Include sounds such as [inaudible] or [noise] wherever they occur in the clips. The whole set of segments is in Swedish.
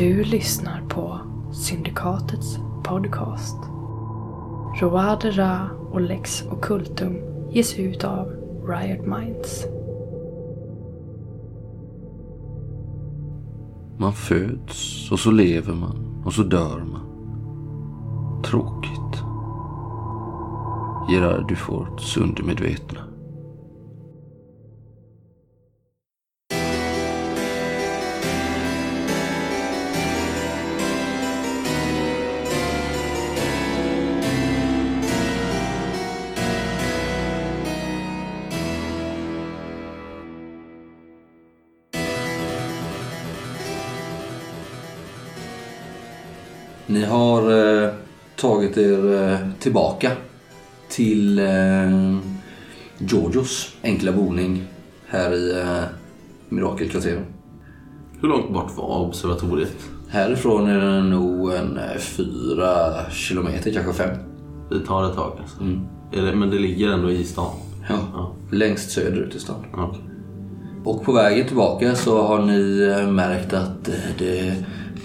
Du lyssnar på Syndikatets podcast. Roade Ra och Lex Occultum ges ut av Riot Minds. Man föds och så lever man och så dör man. Tråkigt. Gerard Duforts undermedvetna. Tagit er eh, tillbaka till eh, Georgios enkla boning här i eh, Mirakelkvarteren. Hur långt bort var observatoriet? Härifrån är det nog en eh, fyra kilometer, kanske fem. Det tar ett tag alltså. Mm. Det, men det ligger ändå i stan? Ja, Ja. längst söderut i stan. Okej. Och på vägen tillbaka så har ni eh, märkt att det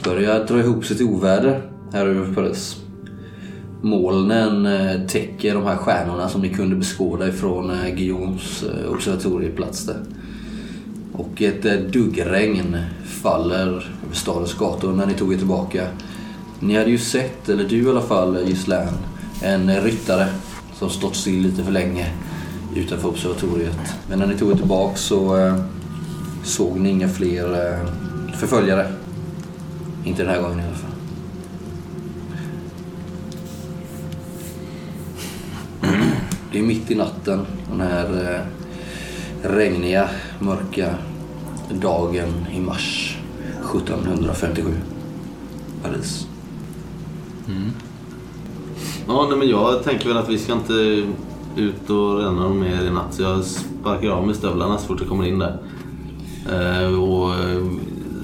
börjar dra ihop sig till oväder här över Paris. Molnen eh, täcker de här stjärnorna som ni kunde beskåda ifrån eh, Guillaumes eh, observatorieplats där. Och ett duggregn faller över stadens gator när ni tog er tillbaka. Ni hade ju sett, eller du i alla fall Gislaine, en ryttare som stått still lite för länge utanför observatoriet. Men när ni tog er tillbaka så såg ni inga fler förföljare. Inte den här gången i alla fall. Det är mitt i natten, den här eh, regniga, mörka dagen i mars 1757. Paris. Ja, nej, men jag tänker väl att vi ska inte ut och ränna någon mer i natt. Så jag sparkar av mig stövlarna så fort jag kommer in där. Eh, och eh,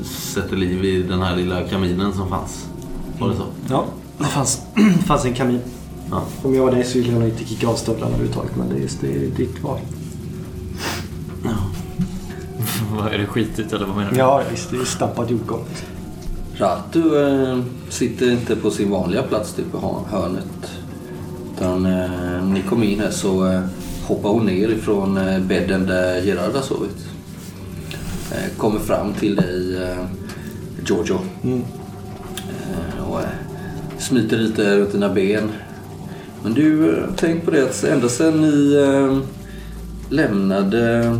sätter liv i den här lilla kaminen som fanns. Var det så? Ja, det fanns, [clears throat] fanns en kamin. Ja. Om jag var dig så skulle jag inte kicka av stövlarna överhuvudtaget. Men det är, just, det är ditt val. [laughs] Vad Är det skitigt eller vad menar du? Ja, visst. Det är stampat jordgolv. Ratu eh, sitter inte på sin vanliga plats typ i hör- hörnet. Utan när ni kom in här så eh, hoppar hon ner ifrån eh, bädden där Gerard har sovit. Eh, kommer fram till dig, eh, Giorgio. Eh, och eh, smiter lite runt dina ben. Men du, eh, tänk på det att ända sedan ni eh, lämnade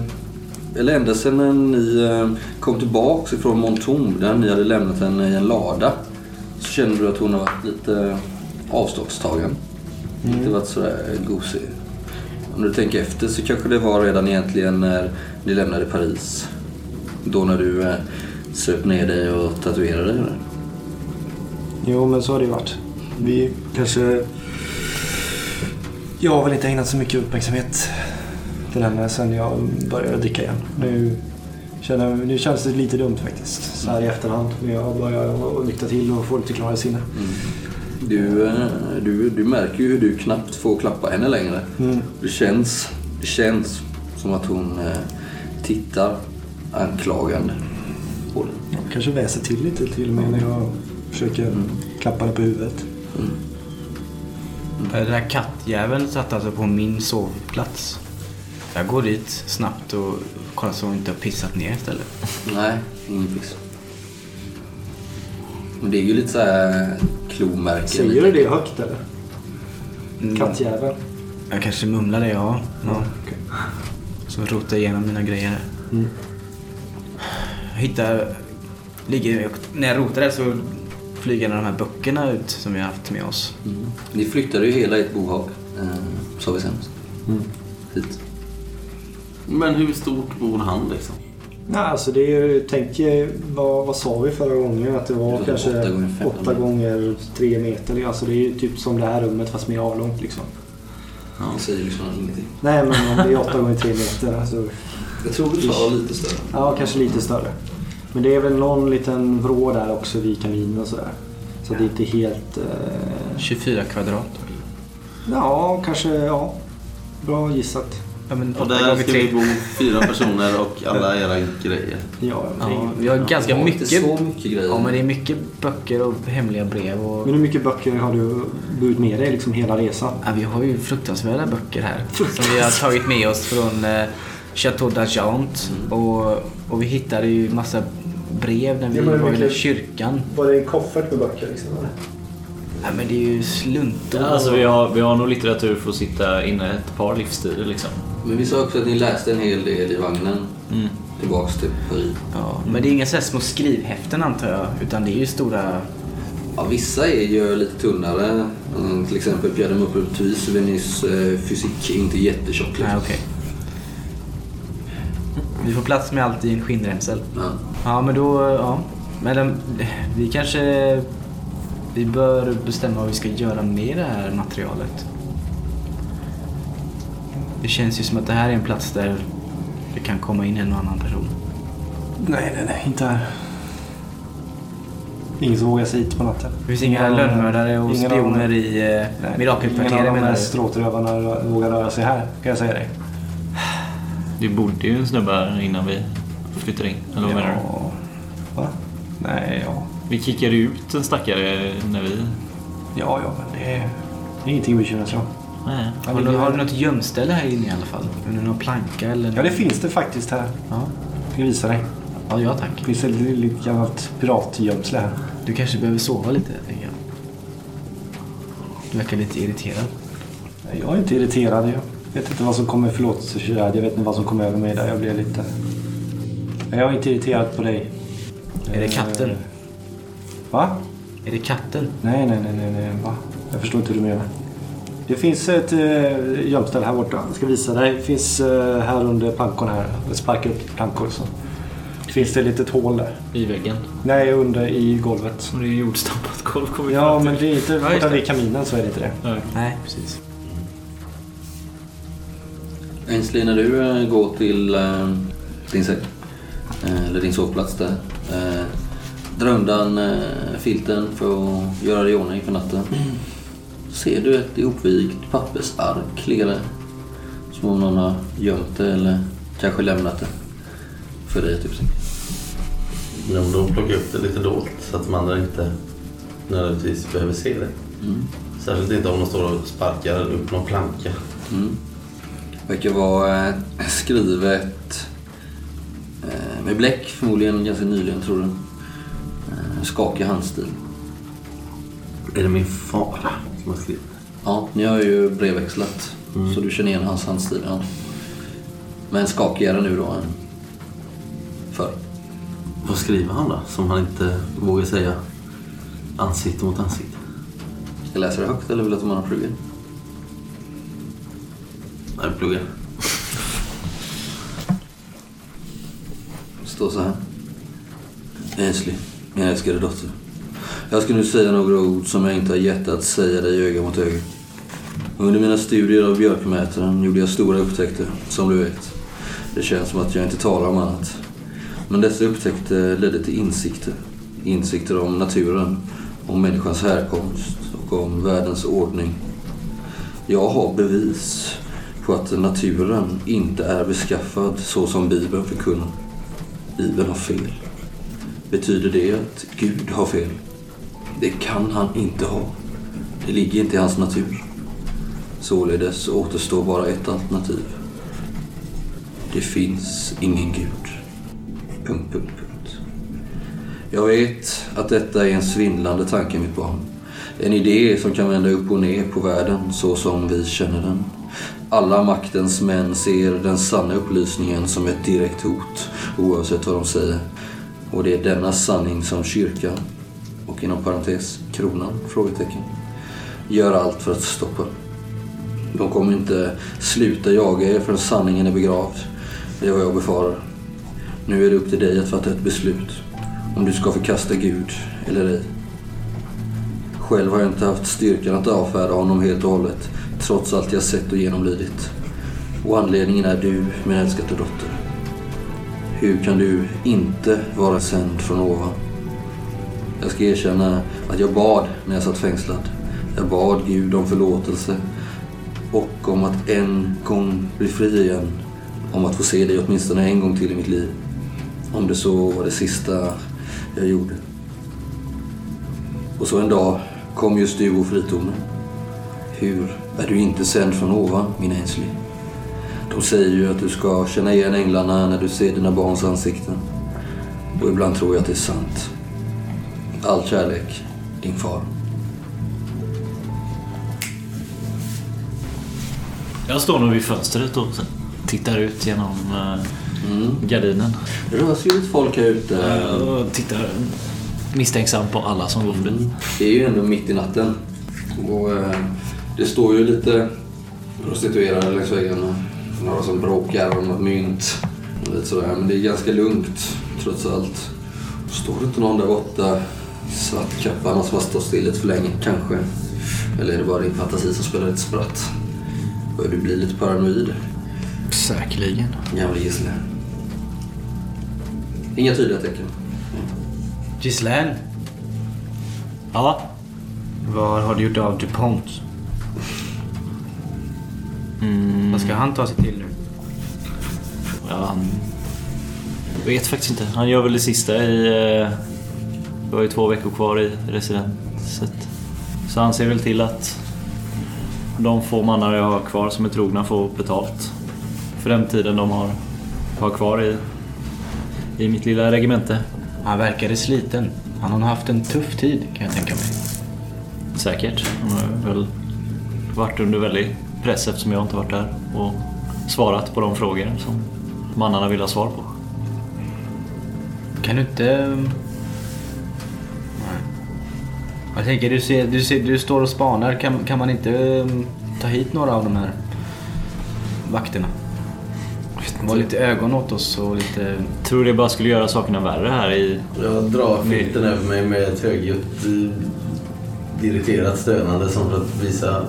eller ända sedan när ni eh, kom tillbaks ifrån Montom där ni hade lämnat henne i en lada så känner du att hon har varit lite avståndstagen. Inte varit sådär gosig. Om du tänker efter så kanske det var redan egentligen när ni lämnade Paris. Då när du eh, söp ner dig och tatuerade dig. Jo, men så har det ju varit. Vi kanske... Jag har väl inte ägnat så mycket uppmärksamhet till henne sen jag började dricka igen. Nu, känner, nu känns det lite dumt faktiskt. Så här i efterhand. Men jag börjar nyktra till och få lite klarare sinne. Du, eh, du, du märker ju hur du knappt får klappa henne längre. Det, känns, det känns som att hon eh, tittar anklagande på dig. Kanske väser till lite till och med när jag försöker klappa henne på huvudet. Den där kattjäveln satt alltså på min sovplats. Jag går dit snabbt och kollar så hon inte har pissat ner istället. Nej, ingen piss. Men det är ju lite såhär klomärken. Säger du det högt eller? Kattjävel. Jag kanske mumlar det, ja. ja. Så rotar jag igenom mina grejer. Jag hittar... Ligger, när jag rotar där så av de här böckerna ut som vi har haft med oss. Mm. Ni flyttade ju hela ert bohag, eh, sa vi senast. Hit. Men hur stort bor han liksom? Nej, alltså det är ju, tänk, eh, vad, vad sa vi förra gången? Att det var Det var kanske åtta gånger fem. åtta gånger tre meter. Alltså det är ju typ som det här rummet fast mer avlångt liksom. Det säger liksom ingenting. Nej, men om det är åtta gånger tre meter. Alltså, Jag tror du sa lite större. ja, kanske lite större. Men det är väl någon liten vrå där också vid kaminen och sådär. Så det är inte helt... Eh, 24 kvadrat. ja, kanske... Ja. Bra gissat. Ja, men Och där ska vi bo fyra personer och alla era grejer. Ja, Ja, vi har ganska har mycket. Så mycket grejer. Ja, men det är mycket böcker och hemliga brev. Och... Men hur mycket böcker har du burit med dig liksom hela resan? Ja, vi har ju fruktansvärda böcker här. Som vi har tagit med oss från eh, Chateau d'Argent. Och, och vi hittade ju massa brev när vi var i kyrkan. Var det en koffert med böcker liksom? Eller? Ja, men det är ju sluntor. Ja, alltså, vi, har, vi har nog litteratur för att sitta inne ett par livstider liksom. Men vi sa också att ni läste en hel del i vagnen. Mm. Tillbaks till Paris. Ja, men det är inga så här små skrivhäften antar jag. Utan det är ju stora... Ja, vissa är ju lite tunnare. Mm, till exempel Pierre de Maupertuis Venus fysik inte jättetjock. Liksom. Nej, okej. Vi får plats med allt i en skinnremsel. Ja. Ja, men då... Ja. Men eh, vi kanske... Vi bör bestämma vad vi ska göra med det här materialet. Det känns ju som att det här är en plats där det kan komma in en och annan person. Nej, nej, nej. Inte här. Ingen som vågar sig hit på natten. Det finns inga Ingen lönnmördare och ingen spioner i eh, Nej, Ingen Mirakelkvarteren av de menar här du? stråtrövarna vågar röra sig här, kan jag säga dig. Det bodde ju en snubbe här innan vi flyttade in. Eller vad menar du? Ja. Va? Nej, ja. Vi kickade ut en stackare när vi... Ja, ja, men det är, det är ingenting att bekymra sig om. Nej. Har du, har du något gömställe här inne i alla fall? Någon planka eller? Ja, det finns det faktiskt här. Ja, Jag ska visa dig. ja, ja tack. Det finns ett litet gammalt piratgömsle här. Du kanske behöver sova lite, tänker jag. Du verkar lite irriterad. Jag är inte irriterad. Jag vet inte vad som kommer, förlåt jag vet inte vad som kommer över mig där. Jag blir lite... Jag är inte irriterad på dig. Är det katten? Eh, Va? Är det katten? Nej, nej, nej, nej, nej. Va? Jag förstår inte hur du menar. Det finns ett äh, gömställe här borta. Jag ska visa dig. Det finns eh, här under plankorna här. Jag sparkar upp plankor så. Finns det ett litet hål där. I väggen. Nej, under i golvet. Och det är jordstampat golv kommer Ja, men det är inte just borta det. vid kaminen så är det inte det. Ja. Nej, precis. Ainsley, när du eh, går till eh, din säng, eh, eller din sovplats där. Drar undan filten för att göra dig i ordning för natten. Ser du ett ihopvikt pappersark ligga där. Som om någon har gömt det eller kanske lämnat det för dig. Typ. Men då plockar jag upp det lite dolt så att de andra inte nödvändigtvis behöver se det. Mm. Särskilt inte om de står och sparkar upp någon planka. Mm. Verkar vara eh, skrivet eh, med bläck, förmodligen ganska nyligen tror du. Eh, skakig handstil. Är det min fara som har skrivit? Ja, ni har ju brevväxlat. Så du känner igen hans handstil. Ja. Men skakigare nu då än förr. Vad skriver han då? Som han inte vågar säga ansikte mot ansikte. Ska jag läsa det högt eller vill du att de andra när Nej, plugga. Det står så här. Ainsley, min älskade dotter. Jag ska nu säga några ord som jag inte har hjärta att säga dig öga mot öga. Under mina studier av björkmätaren gjorde jag stora upptäckter, som du vet. Det känns som att jag inte talar om annat. Men dessa upptäckter ledde till insikter. Insikter om naturen, om människans härkomst och om världens ordning. Jag har bevis på att naturen inte är beskaffad så som Bibeln förkunnar. Bibeln har fel. Betyder det att Gud har fel? Det kan han inte ha. Det ligger inte i hans natur. Således återstår bara ett alternativ. Det finns ingen Gud. Punkt, punkt, punkt. Jag vet att detta är en svindlande tanke, mitt barn. En idé som kan vända upp och ner på världen så som vi känner den. Alla maktens män ser den sanna upplysningen som ett direkt hot, oavsett vad de säger. Och det är denna sanning som kyrkan, och inom parentes kronan, frågetecken, gör allt för att stoppa. De kommer inte sluta jaga er förrän sanningen är begravd. Det är vad jag befarar. Nu är det upp till dig att fatta ett beslut. Om du ska förkasta Gud eller ej. Själv har jag inte haft styrkan att avfärda honom helt och hållet. Trots allt jag sett och genomlidit. Och anledningen är du, min älskade dotter. Hur kan du inte vara sänd från ovan? Jag ska erkänna att jag bad när jag satt fängslad. Jag bad Gud om förlåtelse. och om att en gång bli fri igen. Om att få se dig åtminstone en gång till i mitt liv. Om det så var det sista jag gjorde. Och så en dag kom just du och fritonen. Hur är du inte sänd från ovan, min Ainsley? De säger ju att du ska känna igen änglarna när du ser dina barns ansikten. Och ibland tror jag att det är sant. All kärlek, din far. Jag står nog vid fönstret och tittar ut genom eh, gardinen. Det rör sig ju folk här ute. Och tittar misstänksamt på alla som går förbi. Det är ju ändå mitt i natten. Och eh, det står ju lite prostituerade längs väggarna. Några som bråkar om något mynt. Och lite sådär. Men det är ganska lugnt trots allt. Står det inte någon där borta i svartkappan som har stått still lite för länge kanske? Eller är det bara din fantasi som spelar lite spratt? Börjar du bli lite paranoid? Säkerligen. Gamle gissle. Inga tydliga tecken. Gislaine, Ja. vad har du gjort av DuPont? Vad ska han ta sig till nu? ja han... Jag vet faktiskt inte. Han gör väl det sista i... eh, Det var ju två veckor kvar i residenset. Så han ser väl till att de få mannar jag har kvar som är trogna får betalt för den tiden de har, har kvar i, i mitt lilla regemente. Han verkade sliten. Han har haft en tuff tid kan jag tänka mig. Säkert. Han har väl varit under väldig press eftersom jag inte varit där och svarat på de frågor som mannarna vill ha svar på. Kan du inte... Nej. Jag tänker, du, ser, du, ser, du står och spanar. Kan, kan man inte ehm, ta hit några av de här vakterna? Var lite ögon åt oss och lite... Tror det bara skulle göra sakerna värre här i... Jag drar filten över mig med ett högljutt eh, irriterat stönande som för att visa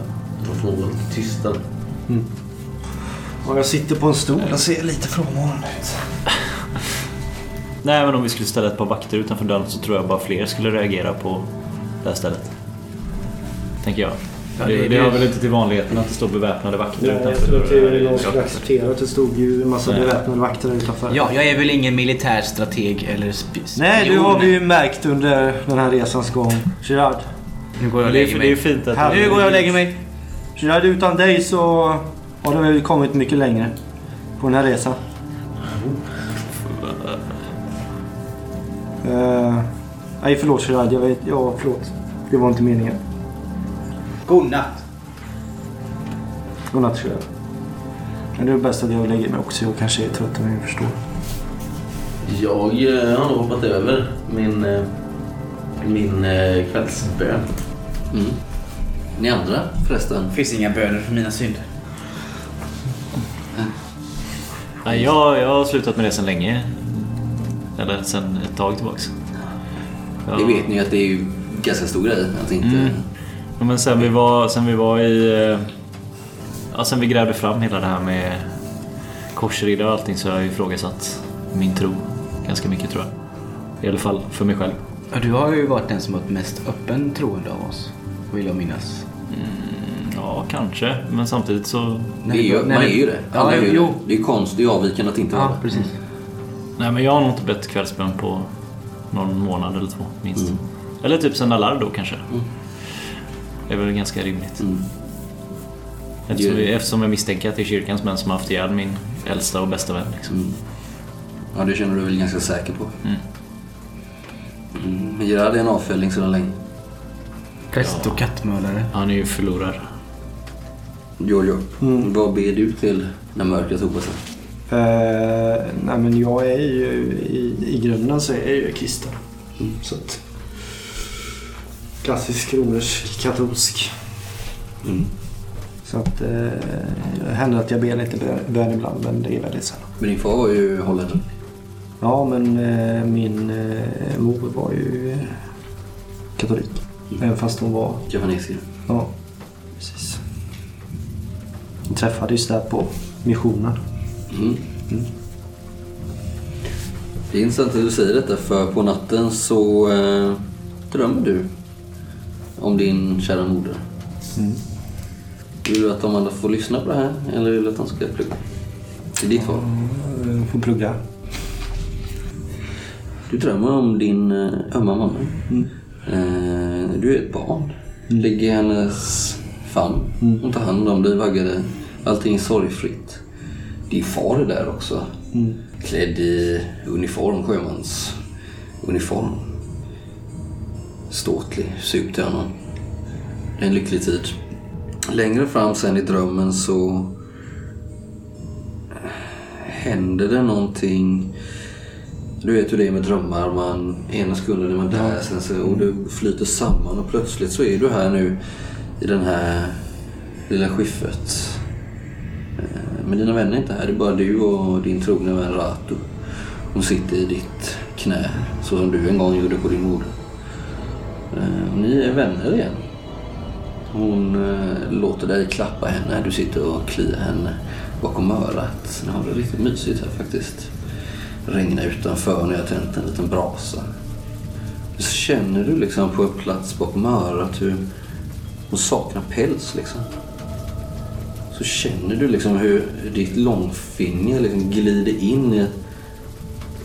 form av tystnad. Och jag sitter på en stol och ser lite frånvarande ut. Nej men om vi skulle ställa ett par vakter utanför dörren så tror jag bara fler skulle reagera på det här stället. Tänker jag. Ja, det, det- det hör väl inte till vanligheten att det står beväpnade vakter Nej, jag utanför tror inte det är någon skulle acceptera att det stod ju en massa Nej. beväpnade vakter utanför. Ja, jag är väl ingen militär strateg eller sp- Nej, det spion. har vi ju märkt under den här resans gång. Gerard. Nu går jag och lägger är, det är ju mig. fint att... Nu går jag och lägger mig. Gerard, utan dig så har väl kommit mycket längre på den här resan. Uh, nej, förlåt Gerard. Jag vet, ja, förlåt. Det var inte meningen. Godnatt. Godnatt Gerard. Men det är bäst att jag lägger mig också. Jag kanske är trött om jag förstår. Jag eh, har nog hoppat över min, eh, min eh, kvällsbön. Mm. Ni andra förresten? Det finns inga böner för mina synder. Nej, jag, jag har slutat med det sedan länge. Eller sedan ett tag tillbaks. Ja. Det vet ni att det är ju ganska stor grej. Att inte... Mm. Ja, men sen vi var, sen vi var i... eh, Ja, sen vi grävde fram hela det här med korsriddare och allting så har jag ifrågasatt min tro ganska mycket tror jag. I alla fall för mig själv. Ja, du har ju varit den som varit mest öppen troende av oss. Vill jag minnas. Ja, kanske. Men samtidigt så... Det är ju, man är ju det. Ja, Alla är ju jo. det. Det är ju konst, är avvikande att inte vara Ja, det. precis. Nej, men jag har nog inte bett kvällsbön på någon månad eller två minst. Mm. Eller typ sen Alar då kanske. Det är väl ganska rimligt. Mm. Eftersom, Det- vi, eftersom jag misstänker att det är kyrkans män som har haft ihjäl min äldsta och bästa vän. Liksom. Mm. Ja, det känner du väl ganska säker på. Mm. Mm. Men Gerard är en avfälling sedan länge. Präst och kattmördare. Han är ju förlorare. Giorgio, Mm. vad ber du till när mörkret hopar sig? Eh, nej men jag är ju i, i grunden så är jag ju kristen. Mm, så att, klassisk romersk katolsk. Mm. Så att eh, det händer att jag ber lite bö- bön ibland men det är väldigt sällan. Men din far var ju holländare. Ja men eh, min eh, mor var ju katolik. Även fast hon var, Japanesier. ja precis. Vi träffades där på missionen. Mm. Det är intressant att du säger detta för på natten så eh, drömmer du om din kära moder. Vill du att de andra får lyssna på det här eller vill du att de ska plugga? Det är ditt val. Eh, Får plugga. Du drömmer om din eh, ömma mamma. Mm. Eh, du är ett barn. Ligger i hennes famn. Hon tar hand om dig, vaggar dig. Allting är sorgfritt. Din far är där också. Klädd i uniform, sjömans uniform. Ståtlig, ser upp till honom. Det är en lycklig tid. Längre fram sen i drömmen så händer det någonting du vet hur det är med drömmar. Man, ena sekunden är man där sen så, och det flyter samman och plötsligt så är du här nu i den här lilla skiffet. Men dina vänner är inte här. Det är bara du och din trogna vän Ratu. Hon sitter i ditt knä så som du en gång gjorde på din moder. Eh, och Ni är vänner igen. Hon eh, låter dig klappa henne. Du sitter och kliar henne bakom örat. Ni har det riktigt mysigt här faktiskt Regnar utanför när jag tänt en liten brasa. Så känner du liksom på en plats bakom örat hur hon saknar päls liksom. Så känner du liksom hur ditt långfinger liksom glider in i ett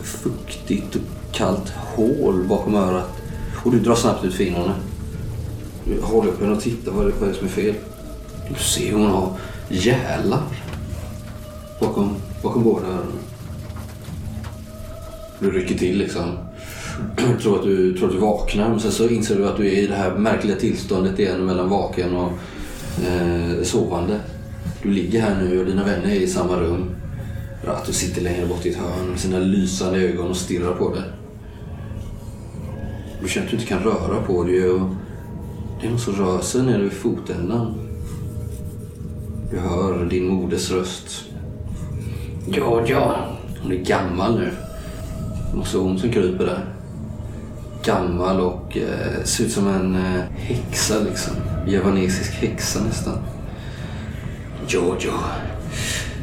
fuktigt och kallt hål bakom örat. Och du drar snabbt ut fingrarna. Du håller upp henne och tittar vad det är som är fel. Du ser hur hon har gälar bakom, bakom båda öronen. Du rycker till liksom. [clears throat] tror att du tror att du vaknar men sen så inser du att du är i det här märkliga tillståndet igen mellan vaken och eh, sovande. Du ligger här nu och dina vänner är i samma rum. Ratu sitter längre bort i ett hörn med sina lysande ögon och stirrar på dig. Du känner att du inte kan röra på dig och det är något som rör sig nere vid fotändan. Du hör din moders röst. Ja, ja. Hon är gammal nu. Det också hon som kryper där. Gammal och eh, ser ut som en eh, häxa liksom. Javanesisk häxa nästan. Jojo,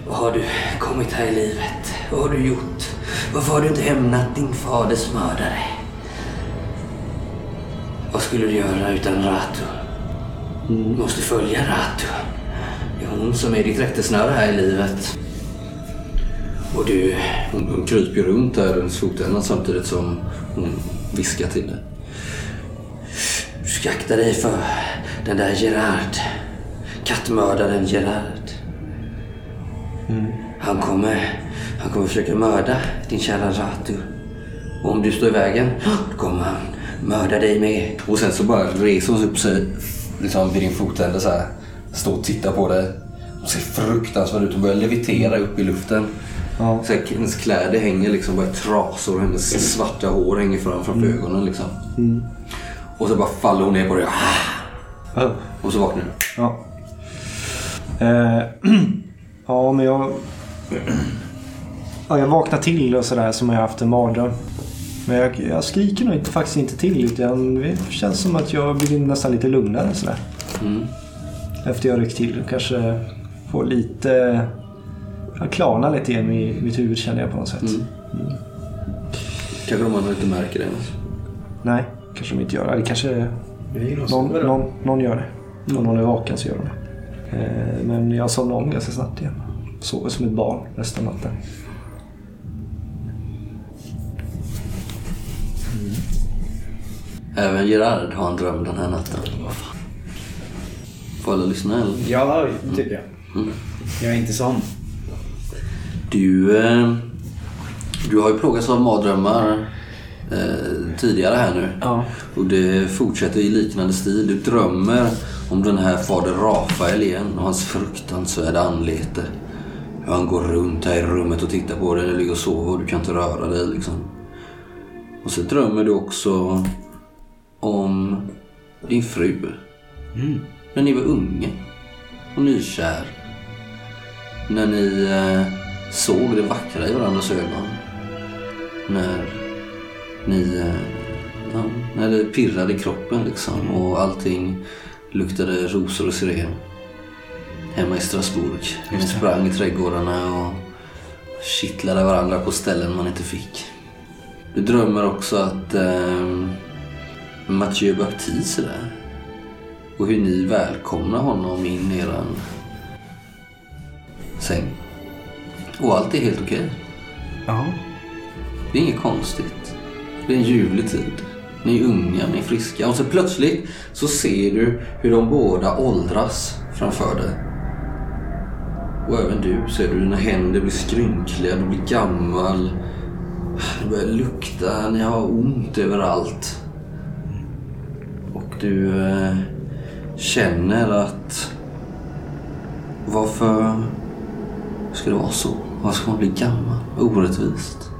vad har du kommit här i livet? Vad har du gjort? Varför har du inte hämnat din faders mördare? Vad skulle du göra utan Ratu? Du måste följa Ratu. Det är hon som är ditt rättesnöre här i livet. Och du, hon, hon kryper runt där runt fotändan samtidigt som hon viskar till dig. Du ska akta dig för den där Gerard. Kattmördaren Gerard. Han kommer, han kommer försöka mörda din kära Ratu. Och om du står i vägen, då kommer han mörda dig med. Och sen så bara reser hon upp sig liksom vid din fotände så här. Står och tittar på dig. Hon ser fruktansvärd ut och börjar levitera upp i luften. Ja. Så här, hennes kläder hänger liksom bara i trasor och hennes svarta hår hänger fram framför ögonen liksom. Och så bara faller hon ner på dig. Och så vaknar du. Ja. Eh, [clears throat] ja, men jag... Ja, jag vaknar till och sådär som jag haft en mardröm. Men jag, jag skriker nog inte, faktiskt inte till utan det känns som att jag blir nästan lite lugnare sådär. Mm. Efter jag ryckt till. Kanske får lite... Jag klarnar lite igen i mitt huvud känner jag på något sätt. Mm. Kanske de andra inte märker det ens. Nej, kanske de inte gör det. Eller kanske någon, någon, någon gör det. Om någon är vaken så gör de det. Eh, Men jag somnade om ganska snabbt igen. Sover som ett barn resten av natten. Även Gerard har en dröm den här natten. Får alla lyssna eller? Ja, tycker jag. Jag är inte sån. Du, eh, du har ju plågats av mardrömmar eh, tidigare här nu. Ja. Och det fortsätter i liknande stil. Du drömmer om den här fader Rafael igen och hans fruktansvärda anlete. Hur han går runt här i rummet och tittar på dig när du ligger och sover och du kan inte röra dig liksom. Och så drömmer du också om din fru. När ni var unga och nykär. När ni eh, såg det vackra i varandras ögon. När ni... Eh, ja, när det pirrade i kroppen liksom och allting luktade rosor och syren. Hemma i Strasbourg. Ni sprang i trädgårdarna och kittlade varandra på ställen man inte fick. Du drömmer också att eh, Mathieu Baptiste är där. och hur ni välkomnar honom in i eran säng. Och allt är helt okej. Ja. Det är inget konstigt. Det är en ljuvlig tid. Ni är unga, ni är friska. Och så plötsligt så ser du hur de båda åldras framför dig. Och även du ser du dina händer blir skrynkliga, du blir gammal. Det börjar lukta, ni har ont överallt. Och du eh, känner att varför ska det vara så? Varför ska man bli gammal? Orättvist.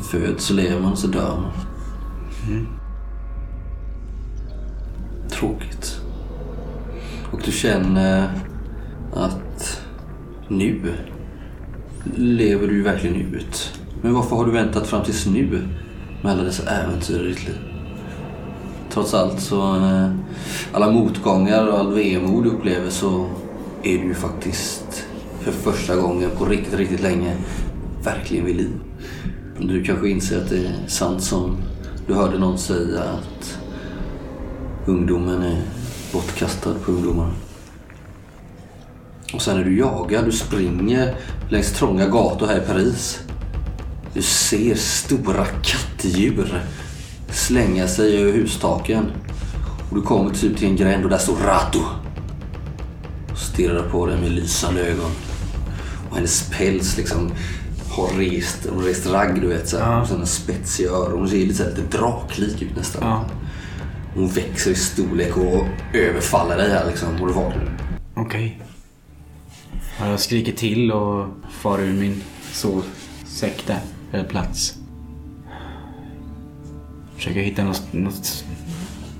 Föds så lever man så dör man. Tråkigt. Och du känner att nu lever du ju verkligen ut. Men varför har du väntat fram tills nu med alla dessa äventyr i ditt liv? Trots allt så, eh, alla motgångar och all vemod du upplever så är du ju faktiskt för första gången på riktigt, riktigt länge verkligen vid liv. Du kanske inser att det är sant som du hörde någon säga att ungdomen är bortkastad på ungdomar. Och sen är du jagad, du springer längs trånga gator här i Paris. Du ser stora kattdjur slänga sig över hustaken. Och du kommer typ till en gränd och där står Rato. Och stirrar på dig med lysande ögon. Och hennes päls liksom hon har rest ragg du vet. Så här. Ja. Och sen en spetsig öron. Hon ser lite, så här, lite draklik ut nästan. Ja. Hon växer i storlek och överfaller dig här liksom. Och du vaknar. Okej. Ja, jag skriker till och far ur min sovsäck där. Eller plats. Försöker hitta något, något...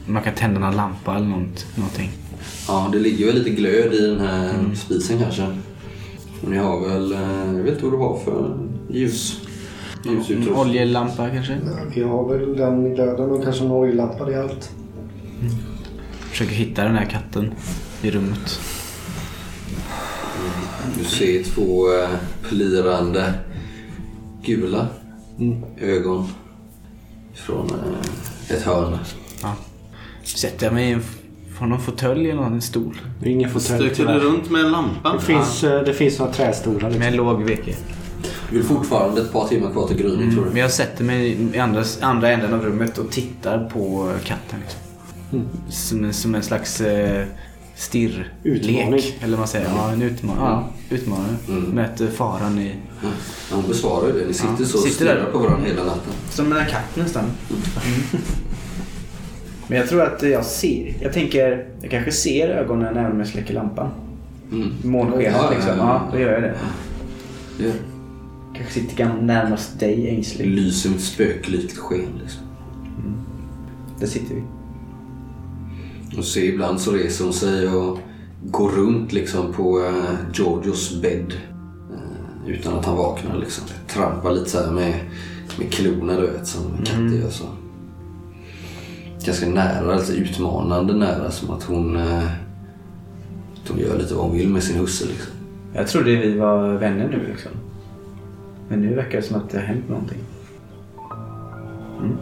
Man kan tända någon lampa eller något, någonting. Ja, det ligger väl lite glöd i den här spisen kanske. Ni har väl, eh, jag vet inte vad du har för ljus. En Ljusutrustning. oljelampa kanske? Vi har väl den glöden och kanske en oljelampa, det är allt. Försöker hitta den här katten i rummet. Du ser två eh, plirande gula ögon från eh, ett hörn. Ja. Sätter jag mig i en, får någon fåtölj eller någon, en stol? Det är ingen fåtölj Stöker du runt med en lampa? Det finns, eh, det finns några trästolar. Med Liksom. en låg veke. Du vill fortfarande ett par timmar kvar till gryning tror Men du? jag sätter mig i andra, andra änden av rummet och tittar på katten. Liksom. Som, en- som en slags eh, stirrlek. Utmaning. Eller vad man säger. Ja, en utmaning. Ja, utmaning. Möter faran i... Ja, besvarar ju det. Ni sitter Ja, så och stirrar där. på varandra hela natten. Som en katt nästan. Men jag tror att jag ser. Jag tänker, jag kanske ser ögonen även om jag släcker lampan. Mm. Månskenet Ja, ja, liksom. ja. Ja, då gör jag det. Gör Kanske sitter närmast dig det. ängslig. lyser ett spöklikt sken liksom. Där sitter vi. Och så ibland så reser hon sig och går runt liksom på uh, Georgios bädd. eh, utan att han vaknar liksom. Trampar lite så här med, med klorna du vet som katter gör så. Ganska nära, alltså utmanande nära som att hon, eh, att hon gör lite vad hon vill med sin husse liksom. Jag trodde vi var vänner nu liksom. Men nu verkar det som att det har hänt någonting. Mm.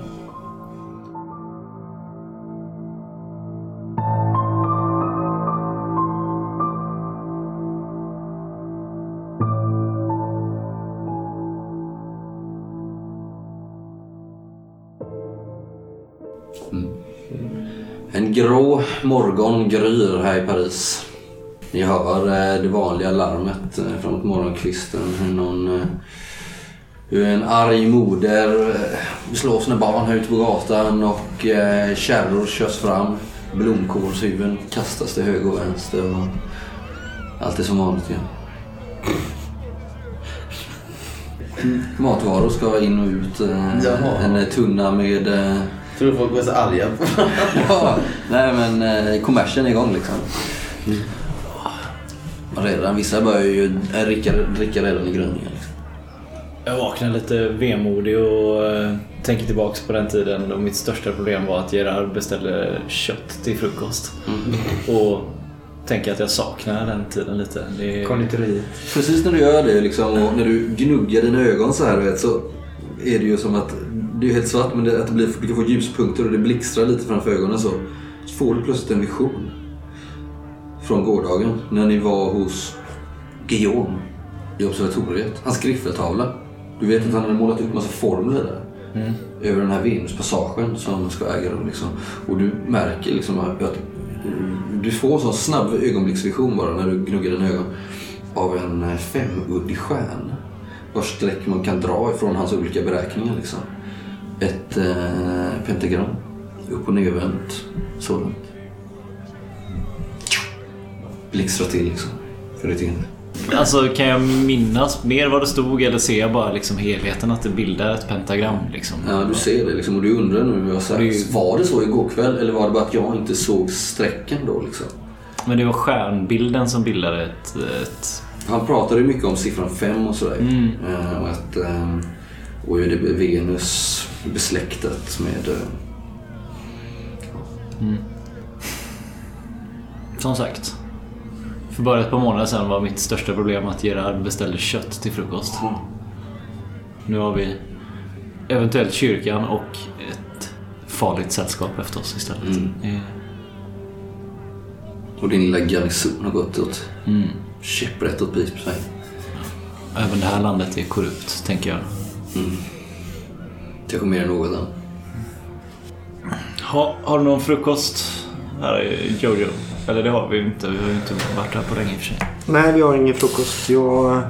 Grå morgon gryr här i Paris. Ni hör eh, det vanliga larmet eh, framåt morgonkvisten. Hur, någon, eh, hur en arg moder slår sina barn här ute på gatan och kärror körs fram. Blomkålshuvuden kastas till höger och vänster. Och allt är som vanligt igen. Matvaror ska in och ut. Jaha. En tunna med Tror du folk var så arga på [laughs] ja, nej men eh, kommersen är igång liksom. Och Redan, vissa börjar ju dricka, dricka redan i gryningen. Liksom. Jag vaknar lite vemodig och eh, tänker tillbaks på den tiden och mitt största problem var att Gerard beställde kött till frukost. Och tänker att jag saknar den tiden lite. Det. Konditoriet. Precis när du gör det liksom, och när du gnuggar dina ögon så här vet, så är det ju som att det är helt svart men det, att det blir, du kan få ljuspunkter och det blixtrar lite framför ögonen så. Så får du plötsligt en vision. Från gårdagen när ni var hos Guillaume i observatoriet. Hans griffeltavla. Du vet att han hade målat upp massa formler där. Över den här Venuspassagen som ska äga rum. Liksom. Och du märker liksom att du får en sån snabb ögonblicksvision bara när du gnuggar dina ögon. Av en femuddig stjärna. Vars streck man kan dra ifrån hans olika beräkningar. Liksom. Ett eh, pentagram. Upp och nervänt. Sådant. Blixtrar till liksom. För ditt inre. Alltså kan jag minnas mer vad det stod eller ser jag bara liksom helheten att det bildar ett pentagram liksom? Ja, du ser det liksom och du undrar nu vad jag sagt. Det Var det så igår kväll eller var det bara att jag inte såg strecken då liksom? Men det var stjärnbilden som bildade ett... ett Han pratade ju mycket om siffran 5 och sådär. Mm. Och att eh, och är det Venus besläktat med... eh, som sagt. För bara ett par månader sedan var mitt största problem att Gerard beställde kött till frukost. Nu har vi eventuellt kyrkan och ett farligt sällskap efter oss istället. Eh, Och din lilla garnison har gått åt Mm. käpprätt åt pipsväng. Även det här landet är korrupt, tänker jag. Kanske mer än något annat. Ha, har du någon frukost? Här är Jojo. Eller det har vi inte. Vi har ju inte varit här på länge i och för sig. Nej, vi har ingen frukost. Jag,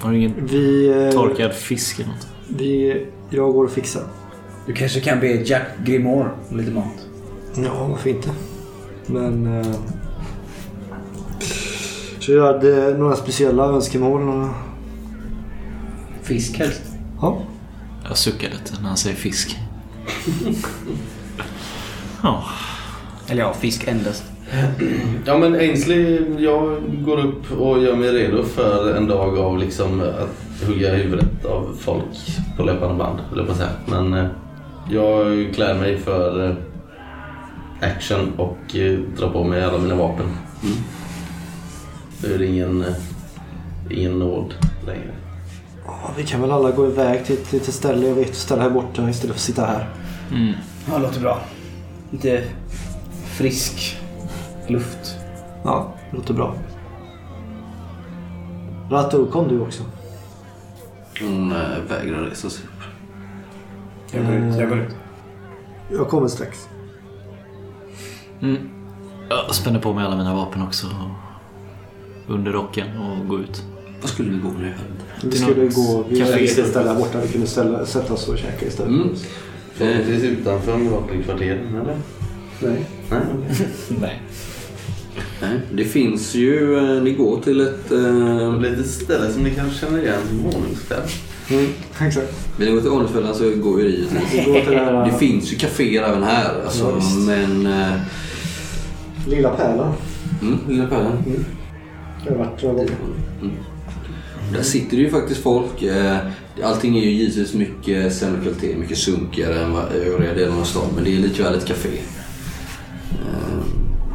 Har du ingen vi, eh, torkad fisk eller något? vi, jag går och fixar. Du kanske kan be Jack Grimoire om lite mat? Ja, varför inte? Men... Eh, så jag hade några speciella önskemål. Några... Fisk helst. Ja. Jag suckar lite när han säger fisk. ja. Eller ja, fisk endast. Ja men Ainsley, jag går upp och gör mig redo för en dag av liksom att hugga huvudet av folk på löpande band, jag på säga. Men eh, jag klär mig för eh, action och eh, drar på mig alla mina vapen. Nu är det ingen, ingen nåd längre. Ja, vi kan väl alla gå iväg till ett litet ställe. Jag vet ett ställe här borta istället för att sitta här. Ja, låter bra. Lite frisk luft. Ja, det låter bra. Rato, kom du också? Hon eh, vägrar resa sig upp. Jag går ut. Jag går ut. Jag kommer strax. Jag spänner på mig alla mina vapen också. Under rocken och går ut. Vad skulle vi gå nu? Vi skulle gå... Vi hade ett ställe borta. Vi kunde ställa, sätta oss och käka istället. Mm. Förhoppningsvis utanför Mirakelkvarteren, eller? Nej. Nej. [laughs] Nej. Nej, det finns ju... eh, Ni går till ett... Eh, Det är ett ställe som ni kanske känner igen som våningsställ. Mm, [laughs] exakt. vill ni gå till Ordningsfällan så går ju det går till det här... Det finns ju kaféer även här alltså, Ja, men... Eh, Lilla Pärlan. mm, Lilla Pärlan. Jag har varit några gånger. Där sitter det ju faktiskt folk. Eh, Allting är ju givetvis mycket sämre kvalitet, mycket sunkigare än vad övriga delen av stan. Men det är likväl ett café. Eh,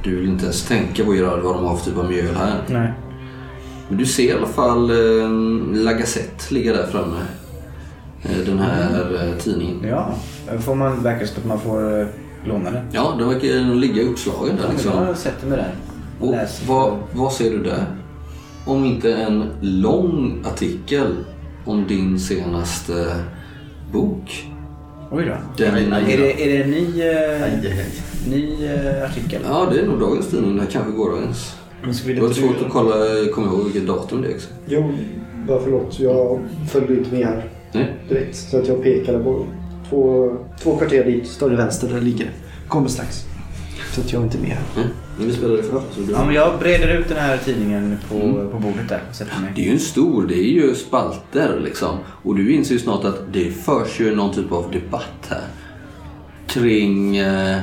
Du vill inte ens tänka på Gerard vad de har för typ av mjöl här. Nej. Men du ser i alla fall eh, La Gazette ligga där framme. Den här eh, tidningen. Ja. Får man, verkar som att man får låna den. Ja, den verkar ligga uppslagen där liksom. jag sätter mig där. Och vad, vad ser du där? Om inte en lång artikel om din senaste bok. Oj då. Den, Är det, är det en ny, eh, ny eh, artikel? Ja, det är nog dagens tidning. Det här kanske gårdagens. Det var svårt du- att kolla, komma ihåg vilket datum det är. Exakt. Jo, bara förlåt. Jag följde inte med här Nej? direkt. Så att jag pekade på två, två kvarter dit. Står det vänster där ligger. Kommer strax. Så att jag är inte med här. Nej. Men vi spelar det för. Så du... Ja, men jag breder ut den här tidningen på, på bordet där och sätter mig. Det är ju en stor, det är ju spalter liksom. Och du inser ju snart att det förs ju någon typ av debatt här. Kring eh,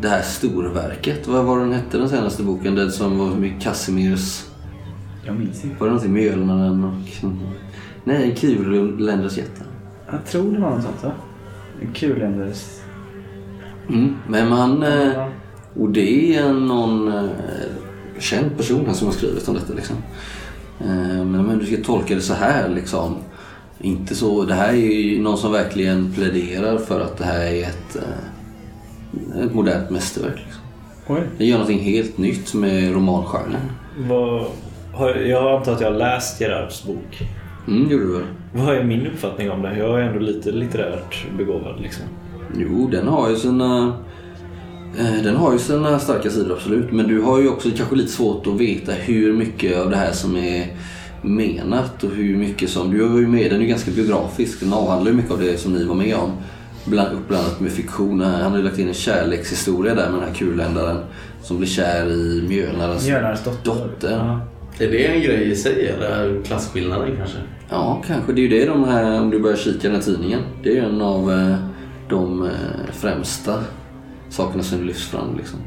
det här storverket. Vad var den hette den senaste boken? Den som var med Casimirs... Jag minns inte. Var det någonting med Mjölnaren och... Nej, Kurländers jättar. Jag tror det var något sånt va? En kulländers... Mm. Men man... Eh, Ja. Och det är någon eh, känd person här som har skrivit om detta liksom. Eh, men om du ska tolka det så här liksom. Inte så, det här är ju någon som verkligen pläderar för att det här är ett, eh, ett modernt mästerverk. Liksom. Oj. Det gör någonting helt nytt med romangenren. Vad, har, jag antar att jag har läst Gerards bok. Mm, gjorde du väl? Vad är min uppfattning om det? Jag är ändå lite litterärt begåvad liksom. Jo, den har ju sina... eh, Den har ju sina starka sidor absolut. Men du har ju också kanske lite svårt att veta hur mycket av det här som är menat och hur mycket som... Du har ju med, den är ju ganska biografisk. Den avhandlar ju mycket av det som ni var med om. Bland, uppblandat med fiktion. Han har ju lagt in en kärlekshistoria där med den här kulländaren som blir kär i Mjölnarens Mjölnarens dotter. dotter. Ja. Är det en grej i sig eller klasskillnaden kanske? Ja, kanske. Det är ju det de här, om du börjar kika i den här tidningen. Det är ju en av eh, de eh, främsta sakerna som lyfts fram. Liksom.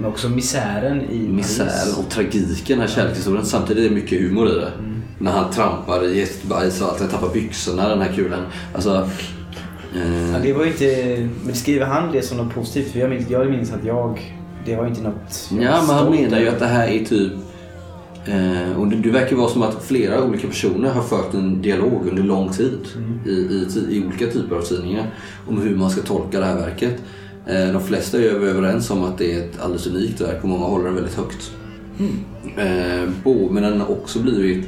Men också misären i Misären Paris. och tragiken, här kärlekshistorien. Samtidigt är det mycket humor i det. Mm. När han trampar i hästbajs och allt, han tappar byxorna, den här kulen. Alltså... Eh, Ja, det var ju inte... Men skriver han det som något positivt? För jag minns, jag minns att jag... Det var inte något... Ja, men han menar ju att det här är typ... Eh, och det, det verkar vara som att flera olika personer har fört en dialog under lång tid i, i, ti- i olika typer av tidningar om hur man ska tolka det här verket. Eh, de flesta är överens om att det är ett alldeles unikt verk och många håller det väldigt högt. Eh, bo, men den har också blivit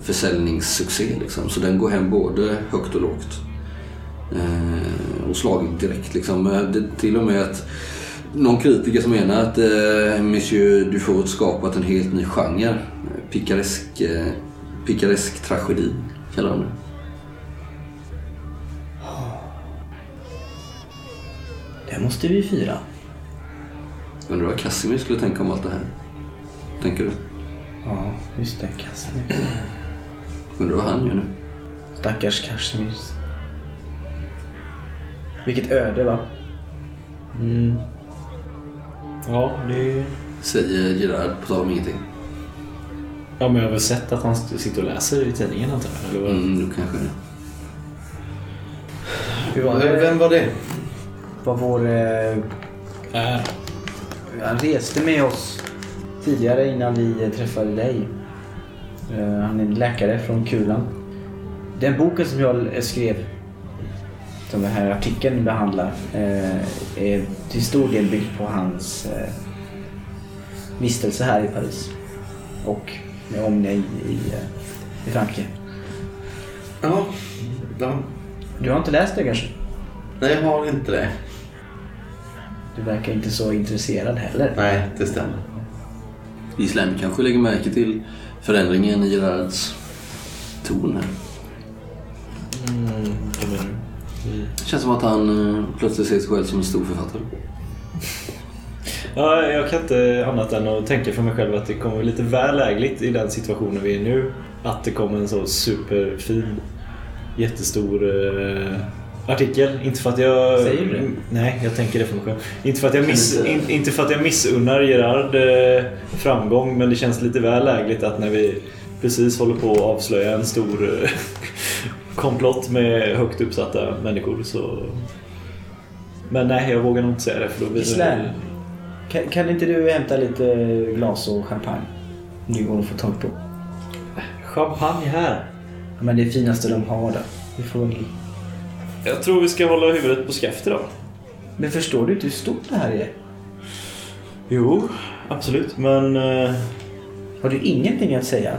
försäljningssuccé liksom, så den går hem både högt och lågt. Eh, och slagit direkt liksom. Eh, Det, till och med att någon kritiker som menar att eh, Monsieur Dufault skapat en helt ny genre. Eh, Picaresk, eh, picaresk tragedi kallar de det. Det måste vi fira. Undrar vad Casimir skulle tänka om allt det här. Tänker du? Ja, just det. Casimir. Undrar vad han gör nu? Stackars Kashmir. Vilket öde va? Mm. Ja, det. Säger Gerard på tal om ingenting. Ja, men jag har väl sett att han sitter och läser i tidningen antar jag. Eller vad? Mm, kanske det. Hur var det? Vem var det? Var vår... Eh, Äh. han reste med oss tidigare innan vi träffade dig. Eh, han är en läkare från Kulan. Den boken som jag skrev, som den här artikeln behandlar, eh, är till stor del byggd på hans eh, vistelse här i Paris. Och med omnejd i, eh, i Frankrike. Ja. ja. Du har inte läst det kanske? Nej, jag har inte det. Du verkar inte så intresserad heller. Nej, det stämmer. Islam kanske lägger märke till förändringen i Gerards ton här. Mm, vad menar du? Det känns som att han eh, plötsligt ser sig själv som en stor författare. Ja, jag kan inte annat än att tänka för mig själv att det kommer lite väl lägligt i den situationen vi är nu. Att det kommer en så superfin, jättestor eh, artikel. Inte för att jag... Säger du det? Nej, jag tänker det för mig själv. Inte för att jag, miss, in, inte för att jag missunnar Gerard eh, framgång, men det känns lite väl lägligt att när vi precis håller på att avslöja en stor eh, [laughs] komplott med högt uppsatta människor så... Men nej, jag vågar nog inte säga det för då blir Islam. det... Kan, kan inte du hämta lite glas och champagne? Om det går att få tag på. Champagne här. Ja, Men det är finaste de har där. Vi får. Jag tror vi ska hålla huvudet på skaft idag. Men förstår du inte hur stort det här är? Jo, absolut. Men... Eh, Har du ingenting att säga?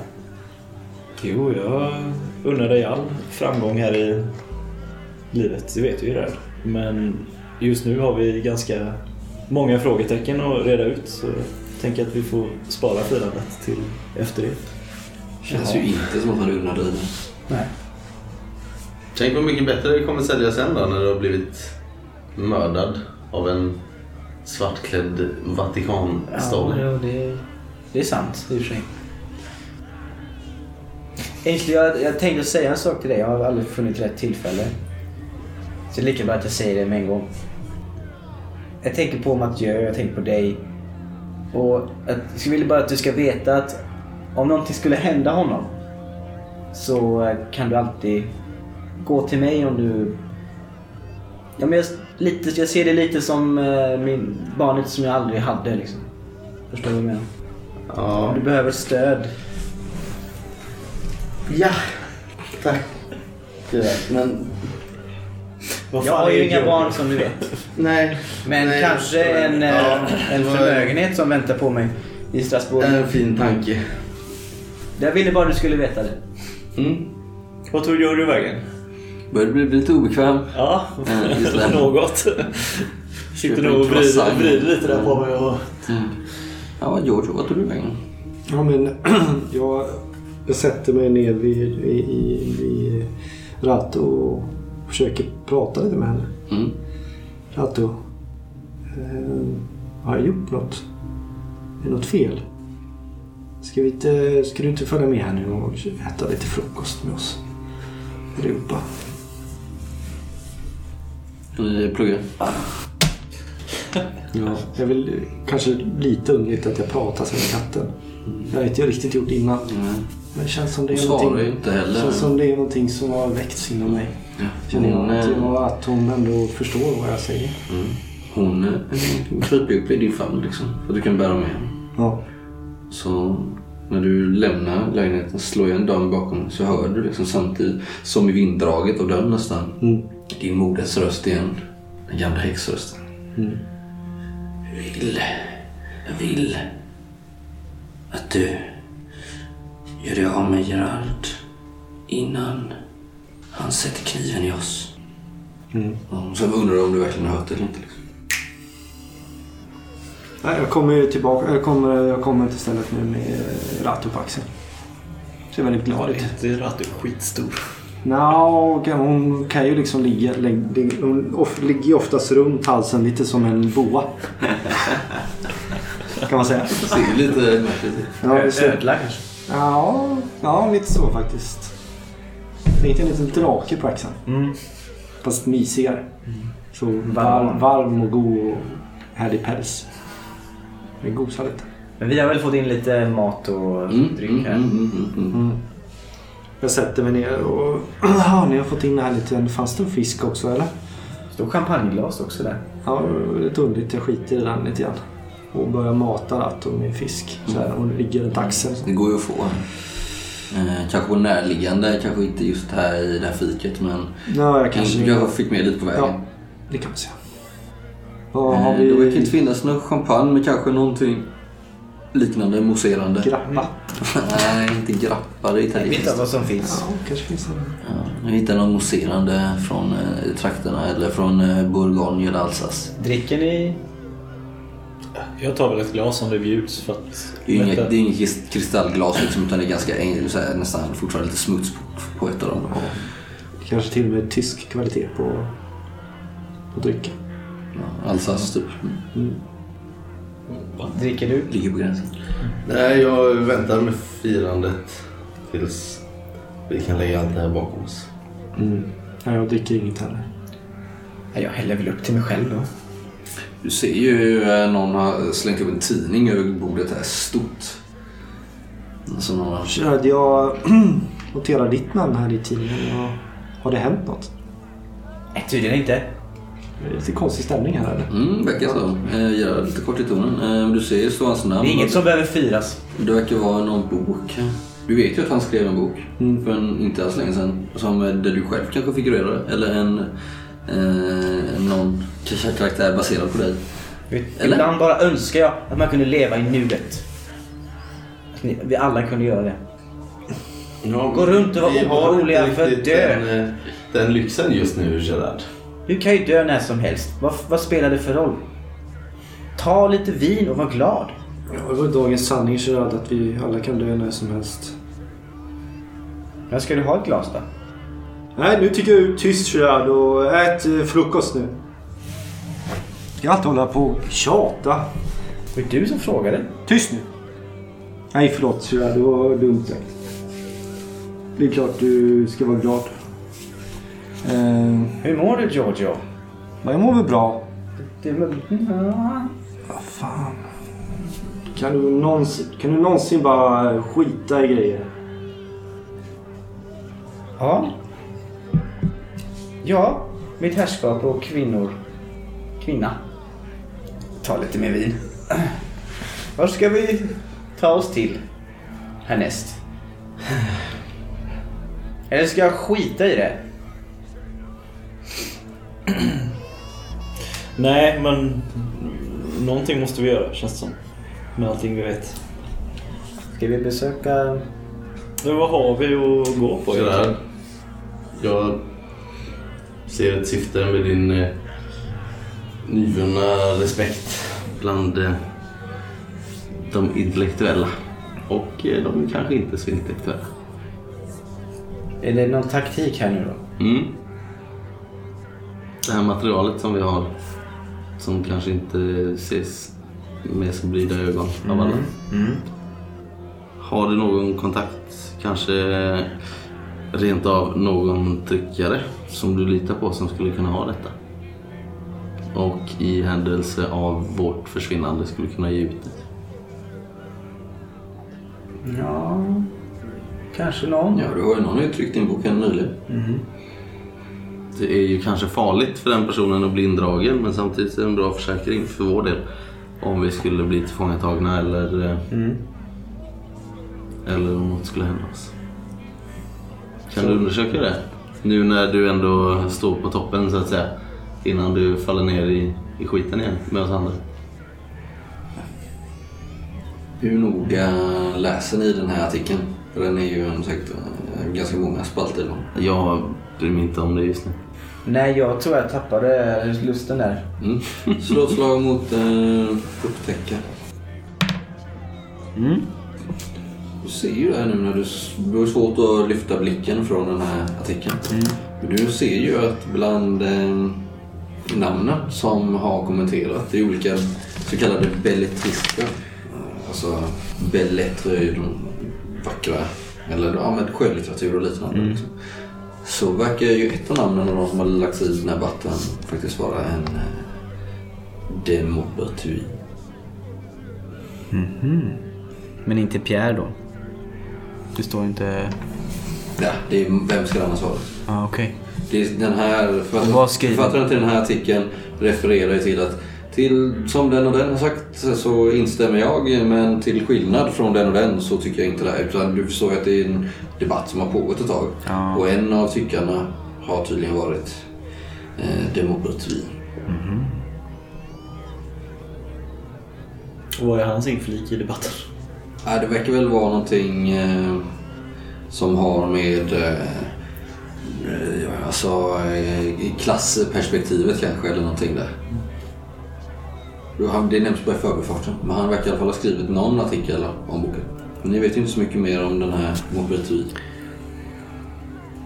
jo, jag unnar dig all framgång här i livet. Det vet du ju redan. Men just nu har vi ganska många frågetecken att reda ut. Så jag tänker att vi får spara firandet till efter det. Känns ju inte som att han unnar dig det. Nej. Tänk vad mycket bättre det kommer sälja sen då när du har blivit mördad av en svartklädd Ja, Vatikanstad. ja det, det är sant i och för sig. Ainsley, jag, jag tänkte säga en sak till dig. Jag har aldrig funnit rätt tillfälle. Så det är lika bra att jag säger det med en gång. Jag tänker på Mathieu, jag tänker på dig. Och jag vill bara att du ska veta att om någonting skulle hända honom så eh, kan du alltid gå till mig om du... Ja, men jag, lite, jag ser det lite som eh, min, barnet som jag aldrig hade. Liksom. Förstår du vad jag menar? Ja. Du behöver stöd. ja. Tack. Men Jag har ju inga barn som du vet. [laughs] Nej. Men Nej, kanske en, eh, Ja, en det var förmögenhet som väntar på mig i Strasbourg. En fin tanke. Jag ville bara du skulle veta det. Mm. Vad tog Jojo vägen? Börjar bli lite obekväm. Ja, [laughs] det. något. Sitter nog och vrider, vrider lite där på mig och... Ja, Giorgio, vad tog du vägen? Ja, men [clears throat] jag, jag sätter mig ner vid, i, i, vid Ratto och försöker prata lite med henne. Mm. Ratto, eh, har jag gjort något? Är något fel? Ska, vi inte, ska du inte följa med här nu och äta lite frukost med oss? Allihopa. Vi pluggar. Ja. Jag vill kanske lite underligt att jag pratar som katten. Det har inte jag riktigt gjort innan. Mm. Men det känns som det Hon är någonting, inte heller. känns som det är någonting som har väckts inom mig. Känner jag Hon, att, eh, jag, att hon ändå förstår vad jag säger. Hon eh, kryper upp i din famn liksom. För att du kan bära med henne. Ja. Så när du lämnar lägenheten, slår igen dörren bakom dig, så hör du liksom samtidigt, som i vinddraget av dörren nästan, Mm. din moders röst igen. Den gamla häxrösten. Mm. Jag vill, jag vill att du gör dig av med Gerard innan han sätter kniven i oss. Mm. Så undrar du om du verkligen har hört det eller inte. Nej, jag kommer ju tillbaka. Jag kommer, jag kommer till stället nu med Ratto på axeln. Ser väldigt glad ut. Det är att du är skitstor. Nå, kan- hon kan ju liksom ligga... Hon ligger ju oftast runt halsen lite som en boa. [laughs] kan man säga. Det ser lite märkligt ut. Ja, det ser, Ödla kanske? ja, ja, lite så faktiskt. Det är en liten drake på axeln. Mm. Fast mysigare. Så Varm. varm, varm och god och härlig päls. Vi gosar lite. Men vi har väl fått in lite mat och Mm, dryck mm, här. mm, mm, mm. Mm. Jag sätter mig ner och... [clears throat] Ja, ni har fått in här lite... Fanns det en fisk också eller? Står champagneglas också där. Ja, lite underligt. Jag skiter i den lite grann. Och börjar mata Ratto med fisk. Så här, hon ligger runt axeln. Det går ju att få. Eh, kanske på närliggande, kanske inte just här i det här fiket men Ja, jag kanske... kanske jag fick med lite på vägen. Ja, det kan man säga. Vad har Eh, Det verkar inte vi? finnas någon champagne men kanske någonting liknande, mousserande. Grappa. Nej, inte grappa. Det är Jag vet inte italienskt. vad som finns. Ja, kanske finns en... Ja, jag hittade någon mousserande från eh, trakterna eller från eh, Bourgogne eller Alsace. Dricker ni? Jag tar väl ett glas om det bjuds för att... Det är ju inget, det är inget krist- kristallglas liksom, utan det är ganska så här, nästan fortfarande lite smuts på, på ett av dem. Kanske till och med tysk kvalitet på, på drycken. Alsace typ. Mm. Dricker du? Ligger på gränsen. Nej, jag väntar med firandet tills vi kan lägga allt det här bakom oss. Mm. Nej, jag dricker inget heller. Ja, Jag häller väl upp till mig själv då. Du ser ju eh, någon har slängt upp en tidning över bordet här, stort. Som någon har... Gerard, jag [clears throat] noterar ditt namn här i tidningen. Och har det hänt något? Nej, tydligen inte. Det är lite konstig stämning här eller? Mm, verkar så. Eh, lite kort i tonen. Eh, du ser ju stå hans namn. Det är inget som behöver firas. Det verkar vara någon bok. Du vet ju att han skrev en bok Mm. för en, inte alls länge sedan. Som, eh, där du själv kanske figurerade. Eller en, eh, någon karaktär baserad på dig. Vet, Eller? Ibland bara önskar jag att man kunde leva i nuet. Att ni, vi alla kunde göra det. Ja, Gå runt och vara oroliga för att dö. Den, eh, den lyxen just nu, Gerard. Du kan ju dö när som helst. Vad, vad spelar det för roll? Ta lite vin och var glad. Ja, det var dagens sanning Gerard att vi alla kan dö när som helst. Men ska du ha ett glas då? Nej, nu tycker jag du är tyst Gerard och ät eh, frukost nu. Jag ska alltid hålla på och tjata. Det var du som frågade. Tyst nu. Nej, förlåt Gerard. Det var dumt sagt. Det är klart du ska vara glad. Eh, Hur mår du Giorgio? jag mår väl bra. Väl... Ja. Vad fan. Kan du, någonsin, kan du någonsin bara skita i grejer? Ja. Ja, mitt herrskap och kvinnor. Kvinna. Ta lite mer vin. Var ska vi ta oss till härnäst? Eller ska jag skita i det? [clears throat] Nej, men någonting måste vi göra känns det som. Med allting vi vet. Ska vi besöka... Men vad har vi att gå på Sådär. egentligen? Jag ser ett syfte med din eh, nyvunna respekt bland eh, de intellektuella. Och eh, de kanske inte så intellektuella. Är det någon taktik här nu då? Mm. Det här materialet som vi har som kanske inte ses med så blida ögon av alla. Har du någon kontakt, kanske rent av någon tryckare som du litar på som skulle kunna ha detta? Och i händelse av vårt försvinnande skulle kunna ge ut det. Ja... Kanske någon. Ja, du har ju någon ju tryckt in boken nyligen. Det är ju kanske farligt för den personen att bli indragen men samtidigt är det en bra försäkring för vår del. Om vi skulle bli tillfångatagna eller, eh, eller om något skulle hända oss. Kan du undersöka det? Nu när du ändå står på toppen så att säga. Innan du faller ner i, i skiten igen med oss andra. Hur noga läser ni den här artikeln? För den är ju en, säkert eh, ganska många spalter. Jag bryr mig inte om det just nu. Nej, jag tror jag tappade lusten där. Mm. Slå slag mot eh, upptäcka. Mm. Du ser ju det här nu när du, du har svårt att lyfta blicken från den här artikeln. Men Du ser ju att bland eh, namnen som har kommenterat i olika så kallade belletrister. eh, Alltså bellettre är ju de vackra, eller ja, men skönlitteratur och liknande. Liksom. Så verkar ju ett av namnen av de som har lagt i den här batten faktiskt vara en eh, de Maupertuis. Men inte Pierre då? Det står inte... Ja, det är, vem ska det annars vara? Ja, okej. Det är den här författaren, författaren till den här artikeln refererar ju till att till, som den och den har sagt så instämmer jag men till skillnad från den och den så tycker jag inte det. Utan du förstår att det är en debatt som har pågått ett tag. Ja. Och en av tyckarna har tydligen varit eh, demokrati. Och vad är hans inflik i debatten? Ja, det verkar väl vara någonting eh, som har med eh, alltså, eh, i klassperspektivet kanske eller någonting där. Han- Det nämns bara i förbifarten. Men han verkar i alla fall ha skrivit någon artikel om boken. Men ni vet ju inte så mycket mer om den här Maupertuis.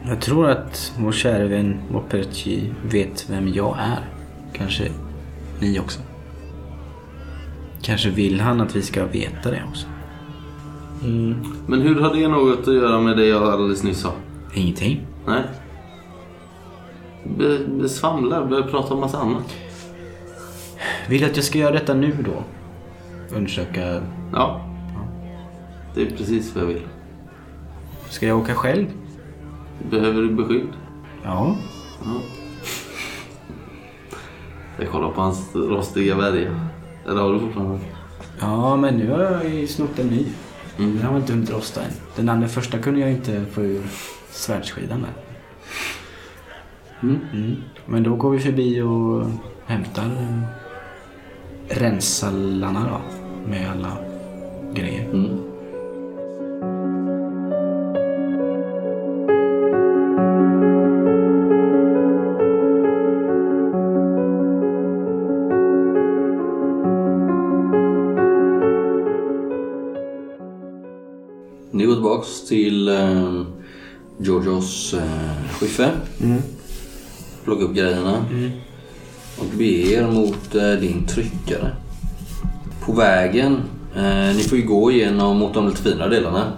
Jag tror att vår kära vän Maupertuis vet vem jag är. Kanske ni också. Kanske vill han att vi ska veta det också. Men hur har det något att göra med det jag alldeles nyss sa? Ingenting. Nej. Be, be svamlar, börjar prata om massa annat. Vill du att jag ska göra detta nu då? Undersöka... Ja. Det är precis vad jag vill. Ska jag åka själv? Behöver du beskydd? Ja. Jag kollar på hans rostiga värja. Eller har du fortfarande? Ja, men nu har jag ju snott en ny. Den har inte hunnit rosta än. Den andra första kunde jag inte få ur svärdsskidan där. Mm. Men då går vi förbi och hämtar eh, rensallarna då. Med alla grejer. Mm. Till eh, Georgios eh, skiffe. Plocka upp grejerna. Och beger er mot eh, din tryckare. På vägen, eh, ni får ju gå igenom mot de lite finare delarna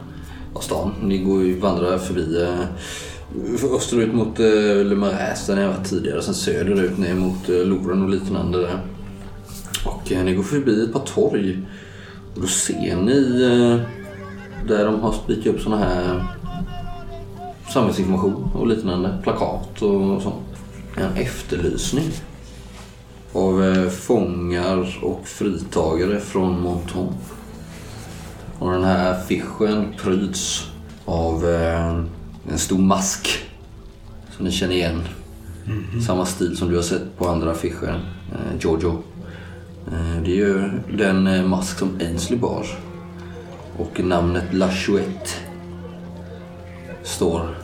av stan. Ni går ju, vandrar förbi eh, österut mot eh, Le Marais där ni har varit tidigare. Sen söderut ner mot eh, Loren och liknande där. Och eh, ni går förbi ett par torg. Och då ser ni eh, där de har spikat upp såna här samhällsinformation och liknande. Plakat och sånt. En efterlysning av eh, fångar och fritagare från Monton. Och den här affischen pryds av eh, en stor mask som ni känner igen. Samma stil som du har sett på andra affischer. Giorgio. Eh, det är ju den mask som Ainsley bar. Och namnet La Chouette står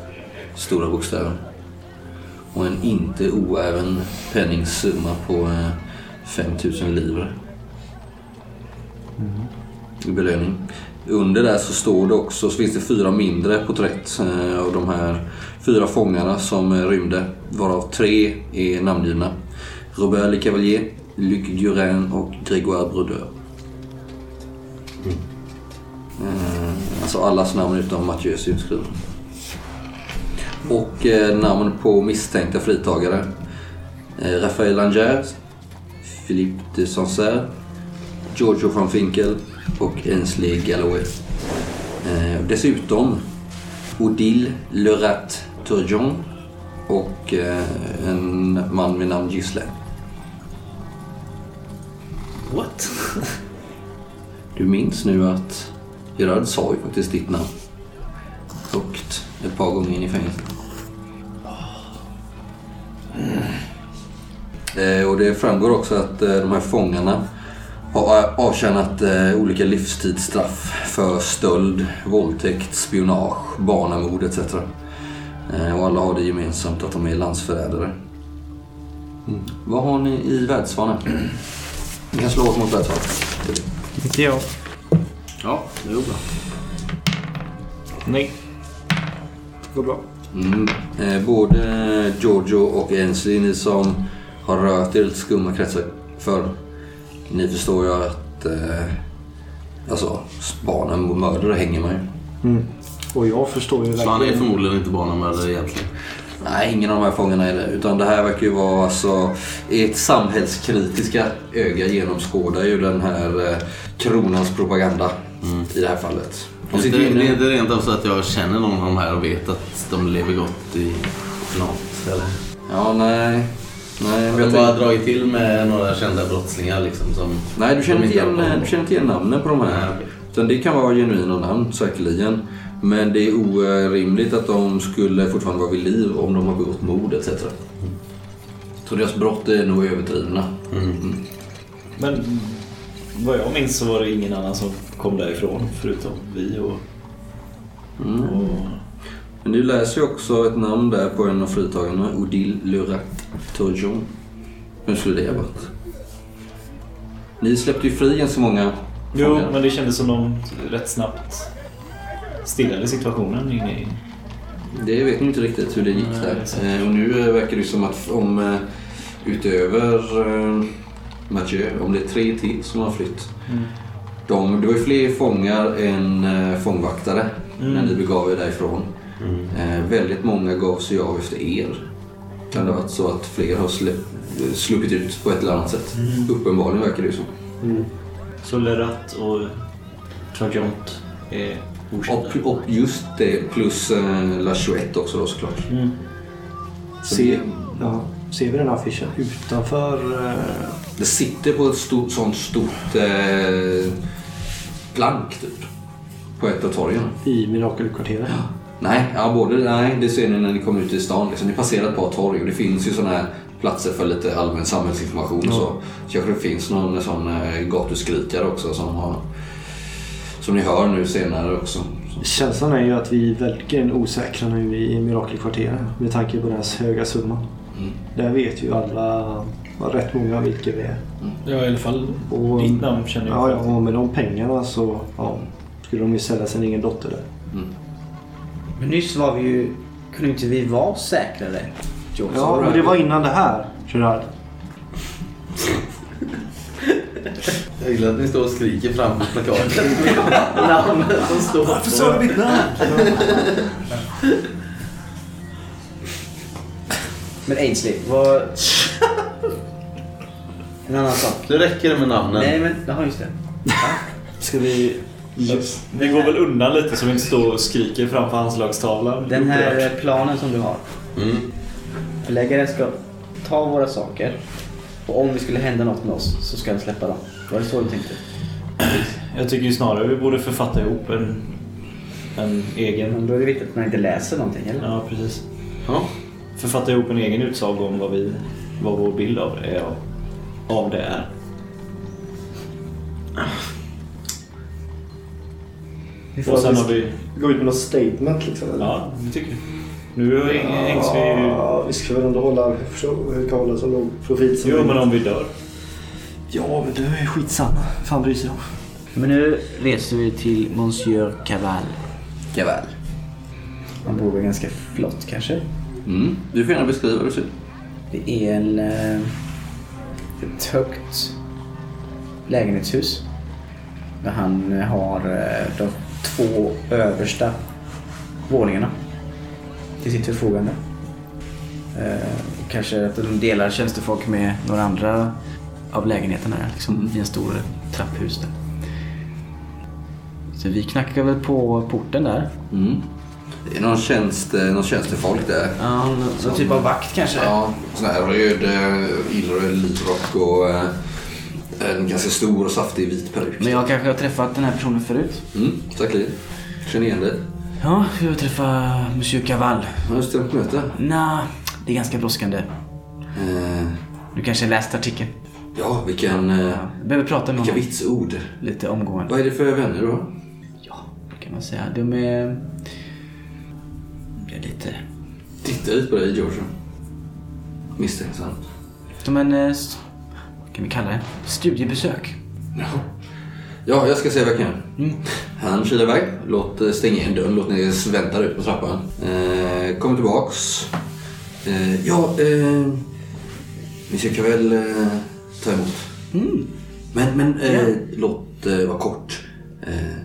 stora bokstäver. Och en inte oäven penningsumma på eh, 5000 livre. I belöning. Under där så står det också, så finns det fyra mindre porträtt eh, av de här fyra fångarna som eh, rymde. Varav tre är namngivna. Robert Le Cavalier, Luc Durin och Grégoire Brodeur. Eh, alltså allas namn utom Mathieu's utskrivna. Och eh, namn på misstänkta fritagare. Eh, Raphaël Langer, Philippe de Sancerre, Giorgio van Finkel och Ainsley Galloway. Eh, dessutom Odile Lerat Turgeon och eh, en man med namn Ghislaine. What? [laughs] Du minns nu att Gerard sa ju faktiskt ditt namn. Högt ett par gånger in i fängelset. Eh, och det framgår också att eh, de här fångarna har eh, avtjänat eh, olika livstidsstraff för stöld, våldtäkt, spionage, barnamord etc. Eh, och alla har det gemensamt att de är landsförrädare. Mm. Vad har ni i världsvanan? Ni kan slå oss mot världsvanan. Inte jag. Bra. Nej. Det går bra. Mm. Eh, både Giorgio och Ainsley, ni som har rört er i lite skumma kretsar förr. Ni förstår ju att eh, alltså, barnen och mördare hänger man ju. Mm. Och jag förstår ju Så han är verkligen... förmodligen inte barnamördare egentligen. Nej, ingen av de här fångarna är det. Utan det här verkar ju vara alltså, ert samhällskritiska öga genomskådar ju den här eh, kronans propaganda i det här fallet. De Det ju det är inte rent av så att jag känner någon av de här och vet att de lever gott i något. Eller? Ja, nej. Nej, jag har bara tänkte- dragit till med några kända brottslingar liksom. Som, Nej, du känner, som inte igen, du känner inte igen namnen på de här. Nej, okej. Utan det kan vara genuina namn, säkerligen. Men det är orimligt att de skulle fortfarande vara vid liv om de har begått mord etc. Så deras brott är nog överdrivna. Mm. Men vad jag minns så var det ingen annan som kom därifrån förutom vi och... Mm. och Men du läser ju också ett namn där på en av fritagarna. Odile Lerat Turgeon. Vem skulle det ha varit? Ni släppte ju fri ganska många jo, fångar. men det kändes som de rätt snabbt stillade situationen inne i... Det vet ni inte riktigt hur det gick där. Eh, och nu verkar det som att om eh, utöver eh, Mathieu, om det är tre till som har flytt. Mm. De, det var ju fler fångar än eh, fångvaktare Mm. när ni begav er därifrån. Mm. Eh, väldigt många gav sig av efter er. Kan det ha varit så att fler har släpp, sluppit ut på ett eller annat sätt? Mm. Uppenbarligen verkar det ju så. Så Lerat och Trajont är okända. Och, och just det plus eh, La Chouette också då såklart. Mm. Se, ja, ser vi den här affischen utanför? Eh, Det sitter på ett stort, sånt stort eh, plank typ. På ett av torgen. I Mirakelkvarteret? Nej, ja, både, nej, det ser ni när ni kommer ut i stan. Liksom. Ni passerar ett par torg och det finns ju sådana här platser för lite allmän samhällsinformation och så. Kanske det finns någon sån eh, gatuskrikare också som har som ni hör nu senare också. Så. Känslan är ju att vi är verkligen osäkra nu i Mirakelkvarteret med tanke på deras höga summa. Mm. Där vet ju alla, ja, rätt många vilka vi är. Ja, i alla fall Och, ditt namn känner jag. Ja, ja, och med de pengarna så ja, skulle de ju sälja sin egen dotter där. Men nyss var vi ju... Kunde inte vi vara säkrare? George? Ja, men det var innan det här, Gerard. Jag gillar att ni står och skriker framför plakatet. [laughs] Namnet som står Varför sa du mitt namn? Men Ainsley, vad... En annan sak. Det räcker med namnen. Nej, men... Jaha, just det. [laughs] Ska vi... Vi går väl undan lite så vi inte står och skriker framför anslagstavlan. Den här planen som du har. Mm. Förläggaren ska ta våra saker och om det skulle hända något med oss så ska den släppa dem. Var det så du tänkte? Jag tycker ju snarare vi borde författa ihop en, en egen... Men då är det viktigt att man inte läser någonting, eller? Ja, precis. Ja. Författa ihop en egen utsaga om vad, vi, vad vår bild av det är av det är. Och sen har vi... Gå ut med något statement liksom. eller? Ja, det tycker jag. Nu hängs vi ju... Ja, vi ska väl ändå hålla, försöka hålla så låg profil som Jo, men om vi dör. Ja, men du är skitsamma. Fan bryr sig om? Men nu reser vi till Monsieur Caval. Gaväl. Han bor väl ganska flott kanske. Mm. Du får gärna beskriva hur det ser ut. Det är en, eh, ett högt lägenhetshus. Där han eh, har eh, de två översta våningarna till sitt förfogande. Eh, kanske att de delar tjänstefolk med några andra av lägenheterna liksom, i en stor trapphus där. Så vi knackar väl på porten där. Mm. Det är någon, tjänst, eh, någon tjänstefolk där. Ja, någon typ av vakt kanske? Ja, sån här röd, eh, illröd livrock och eh, en ganska stor och saftig vit peruk. Men jag kanske har träffat den här personen förut. Mm, säkerligen. Känner igen dig. Ja, vi har träffat Monsieur Caval. Har du stämt möte? Nja, det är ganska brådskande. Eh, Du kanske har läst artikeln? ja, vilken, eh, Jag behöver prata med vilka honom vitsord. lite omgående. Vad är det för vänner har? Ja, det kan man säga. De är... Det lite... Titta lite på dig, George. Misstänksamt. Som en... eh, Vad kan vi kalla det? Studiebesök. Ja. ja, jag ska se vad jag kan göra. Mm. Han kilar iväg. Låt eh, stänga igen dörren. Låt ner vänta ut på trappan. Eh, kommer tillbaks. Eh, ja, eh, vi ska väl eh, ta emot. Mm. Men, men eh, låt det vara kort. Eh,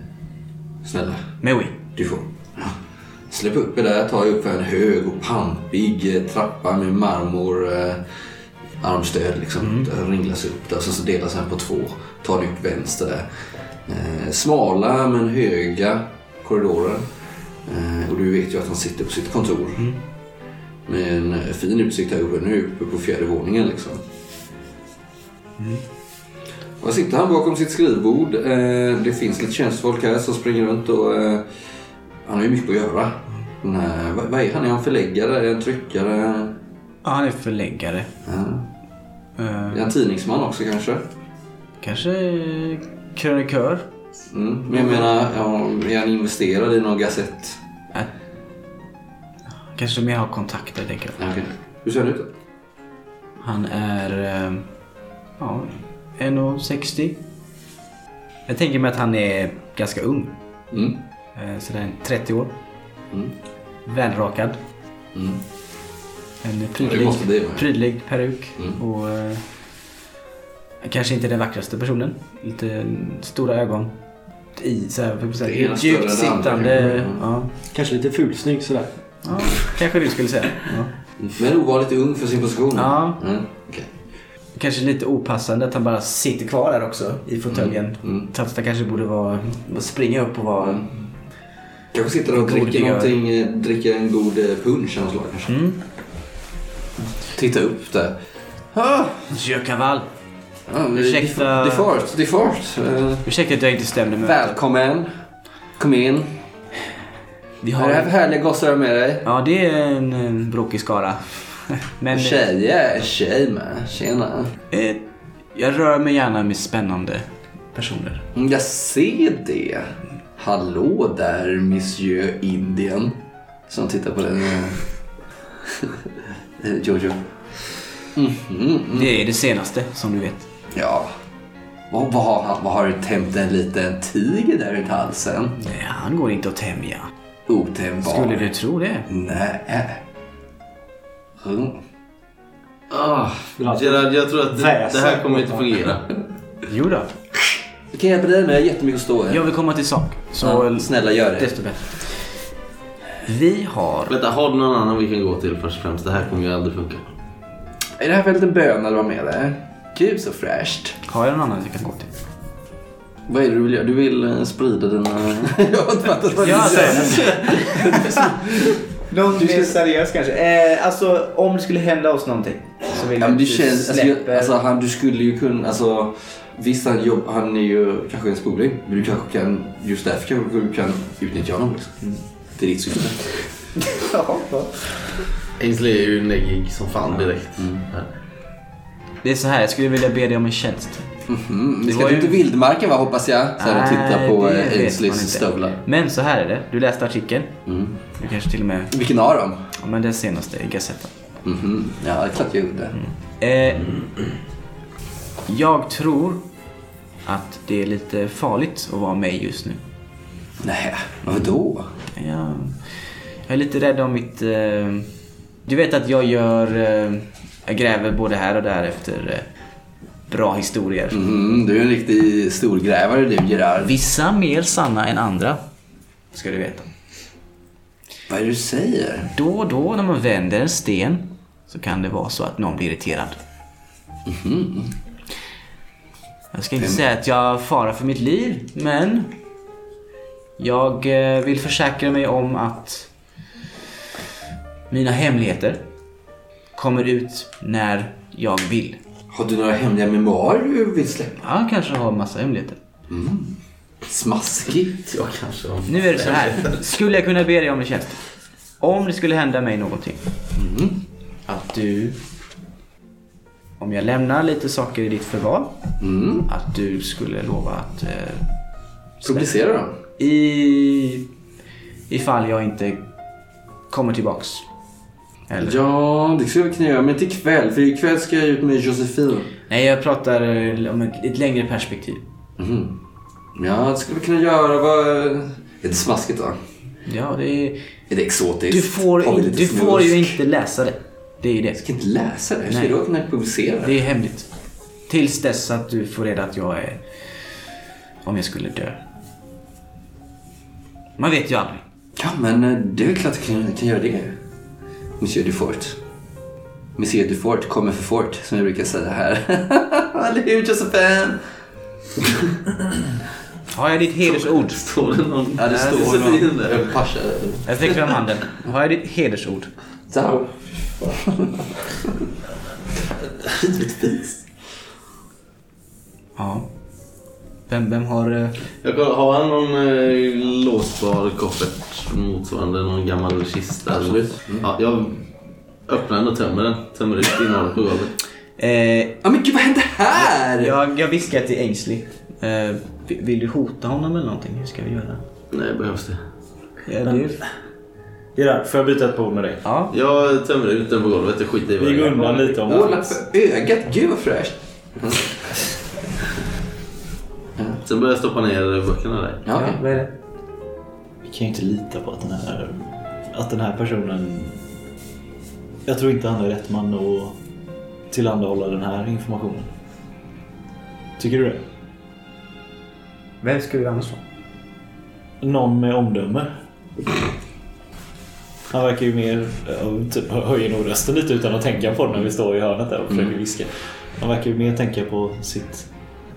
snälla, Mais oui. du får. Släpp upp er där, ta er upp för en hög och pampig eh, trappa med marmor eh, armstöd liksom. Det ringlas upp där och sen så delas den på två. Tar ni upp vänster där. Eh, smala men höga korridorer. Eh, och du vet ju att han sitter på sitt kontor. Med en eh, fin utsikt här uppe. Nu uppe på fjärde våningen liksom. Och sitter han bakom sitt skrivbord. Eh, det finns lite tjänstefolk här som springer runt och eh, han har ju mycket att göra. Här, vad, vad är han? Är han förläggare? En tryckare? Ja, han är förläggare. Ja. Eh, Är han tidningsman också kanske? kanske krönikör. Mm. Men jag menar, ja, är han investerad i någon gazett? Äh, kanske mer har kontakter, tänker jag. Ja, okej. Hur ser han ut då? Han är... eh, Ja, 1,60. Jag tänker mig att han är ganska ung. Mm. Eh, Sådär 30 år. Mm. Välrakad. Mm. En prydlig, måste det prydlig peruk. Mm. Och eh, kanske inte den vackraste personen. Lite stora ögon. I, så här, säga, större djupt sittande. Mm. Ja. Kanske lite fulsnygg sådär. ja, kanske du skulle säga. Ja. Men ovanligt ung för sin position. Ja. Mm. okej. Kanske lite opassande att han bara sitter kvar där också i fåtöljen. Mm. Trots att han kanske borde vara, springa upp och vara... Kanske sitter och dricker någonting, eh, dricker en god eh, punch av något slag kanske. Mm. Titta upp där. Ah, Monsieur ja, Ursäkta. Det är fart, det är fart. Eh, Ursäkta att jag inte stämde mötet. Välkommen. Kom in. Vi Har du har... haft härliga gossar med dig? Ja, det är en, en brokig skara. [laughs] Men Tjejer, tjej med. Tjena. eh, jag rör mig gärna med spännande personer. Mm, Jag ser det. Hallå där, Monsieur Indien. Som tittar på den. eh, [laughs] eh, Jojo. Mm, mm, mm. Det är det senaste, som du vet. Ja. Vad, vad, har, han- vad har du tämt en liten tiger där runt halsen? Nej, han går inte att tämja. Otämjbar. Skulle du tro det? Nej. Mm. Ah, Gerard, jag tror att det, det här kommer inte fungera. Jo då. Jag kan hjälpa dig med. Jag har jättemycket att stå i. Jag vill komma till sak. Så Ja, snälla gör det. desto bättre. Vi har... Vänta, har du någon annan vi kan gå till först och främst? Det här kommer ju aldrig funka. Är det här för en liten böna du har med dig? Gud så fräscht. Har jag någon annan jag kan gå till? Vad är det du vill göra? Du vill eh, sprida dina... [laughs] jag har inte fattat vad du Ja, säger. Någon mer seriös kanske? Eh, alltså, om det skulle hända oss någonting. Så vill Ja, men det att du känns, alltså, jag, släpper... alltså, han, du skulle ju kunna, alltså visst han, jobb, han är ju kanske en spoling, men du kanske kan, just därför kanske du kan utnyttja honom liksom. Mm. Till ditt syfte. [laughs] Ainsley är ju neggig som fan direkt. Mm. Det är så här, jag skulle vilja be dig om en tjänst. Mm, Det vi ska ut ju- i vildmarken va hoppas jag? Så här, och titta på det Ainsleys inte. stövlar. Men så här är det. Du läste artikeln. Mm. Du kanske till och med... Vilken av dem? Ja, men den senaste i Gazetten. Mhm. Ja, det är klart jag gjorde. Eh, jag tror att det är lite farligt att vara mig just nu. Nej, vadå? Jag, jag är lite rädd om mitt... Eh, du vet att jag gör... Eh, jag gräver både här och där efter eh, bra historier. Mhm, du är en riktig storgrävare du Gerard. Vissa mer sanna än andra. Ska du veta. Vad är det du säger? Då och då när man vänder en sten så kan det vara så att någon blir irriterad. Jag ska inte säga att jag farar för mitt liv, men jag eh, vill försäkra mig om att mina hemligheter kommer ut när jag vill. Har du några hemliga memoarer du vill släppa? Jag kanske har massa hemligheter. Smaskigt. [laughs] Jag kanske har... Nu är det så här. Skulle jag kunna be dig om en tjänst? Om det skulle hända mig någonting. Att du... Om jag lämnar lite saker i ditt förvar. Mm. Att du skulle lova att... Eh, Publicera dem. I... Ifall jag inte kommer tillbaks. Eller? Ja, det skulle vi kunna göra. Men inte ikväll, för ikväll ska jag ut med Josefin. Nej, jag pratar eh, om ett, ett längre perspektiv. Mhm. Ja, det skulle vi kunna göra. Vad... Är det smaskigt va? Ja, det är... Är det exotiskt? Du får, in, du får ju inte läsa det. Det är ju det. Jag ska inte läsa det. Hur ska Nej. jag kunna publicera det? Det är hemligt. Tills dess att du får reda att jag är... Om jag skulle dö. Man vet ju aldrig. Ja, men eh, det är väl klart att jag kan, kan göra det. Monsieur Dufort. Monsieur Dufort kommer för fort, som jag brukar säga här. [laughs] Eller hur, Josefin? Har jag ditt hedersord? Står det någon Ja, det står Josefin någon. där? Jag. Jag sträcker fram handen. Har jag ditt hedersord? Så. Givetvis. Ja. Vem, vem har... eh, Jag kollar, har han någon eh, låsbar koffert motsvarande någon gammal kista? eller- Absolut. Ja, jag öppnar den och tömmer den. Tömmer ut innehållet på golvet. Eh, Ja, men gud, vad hände här? jag, jag viskar till Ainsley. Eh, vill, du hota honom eller någonting? Hur ska vi göra? Nej, behövs det? Ja, det, Gerard, får jag byta ett bord med dig? ja. Jag tömmer ut den på golvet. Jag skiter i vad Vi det går är. undan lite om Ordnat för ögat. Gud, vad fräscht. Sen börjar jag stoppa ner böckerna där. Ja, okej. vad är det? Vi kan ju inte lita på att den här, att den här personen... Jag tror inte han är rätt man att tillhandahålla den här informationen. Tycker du det? Vem skulle det annars vara? Någon med omdöme. Han verkar ju mer... ja, Typ, höjer nog rösten lite utan att tänka på det när vi står i hörnet där och försöker viska. Han verkar ju mer tänka på sitt,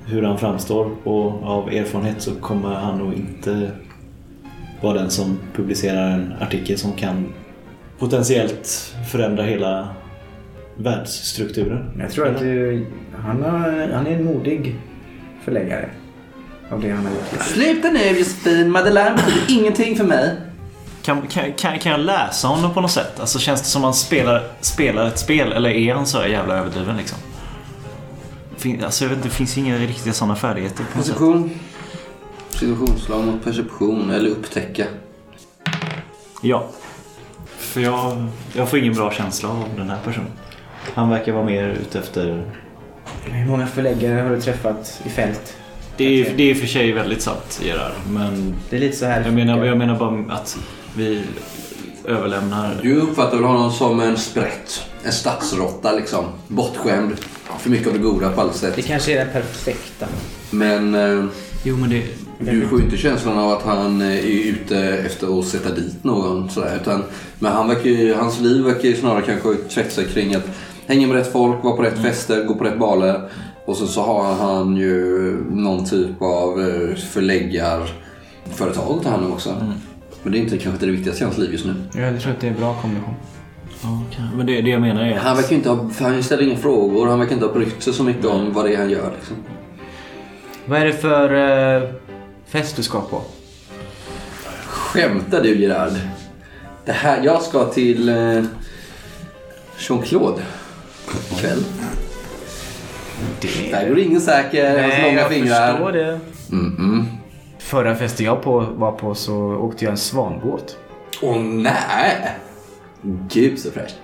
hur han framstår och av erfarenhet så kommer han nog inte vara den som publicerar en artikel som kan potentiellt förändra hela världsstrukturen. Jag tror att du, han, har, han är en modig förläggare. Av det han har gjort. Sluta nu, Josefin. Madeleine betyder ingenting för mig. Kan, kan, kan, kan jag läsa honom på något sätt? Alltså känns det som att han spelar, spelar ett spel eller är han så här jävla överdriven liksom? Fin, alltså jag vet inte, det finns inga riktiga sådana färdigheter på något sätt. Perception. Situationsslag mot perception eller upptäcka. Ja. För jag, jag får ingen bra känsla av den här personen. Han verkar vara mer ute efter... Hur många förläggare har du träffat i fält? Det är, det är i och för sig väldigt sant Gerard, men Det är lite så här. jag menar, jag menar bara att vi överlämnar... Du uppfattar väl honom som en sprätt. En stadsråtta liksom. Bortskämd. För mycket av det goda på alla Det sätt. kanske är den perfekta. Men eh, Jo men det... du får ju inte känslan av att han eh, är ute efter att sätta dit någon. Sådär, utan, men han verkar ju, hans liv verkar ju snarare kanske kretsa kring att hänga med rätt folk, vara på rätt fester, gå på rätt baler. Och sen så har han ju någon typ av eh, förläggarföretag att ta hand om också. Men det är inte kanske inte det viktigaste i hans liv just nu. Jag tror att det är en bra kombination. Ja, kan- men det, det jag menar är Han att... verkar ju inte ha, han ställer inga frågor. Han verkar inte ha brytt sig så mycket om vad det är han gör. Liksom. Vad är det för uh, fest du ska på? Skämtar du Gerard? Det här, jag ska till eh, Jean-Claude ikväll. Där går ingen säker hos långa jag fingrar. förstår det. Mm-mm. Förra festen jag på, var på så åkte jag en svanbåt. Åh nej! Gud så fräscht.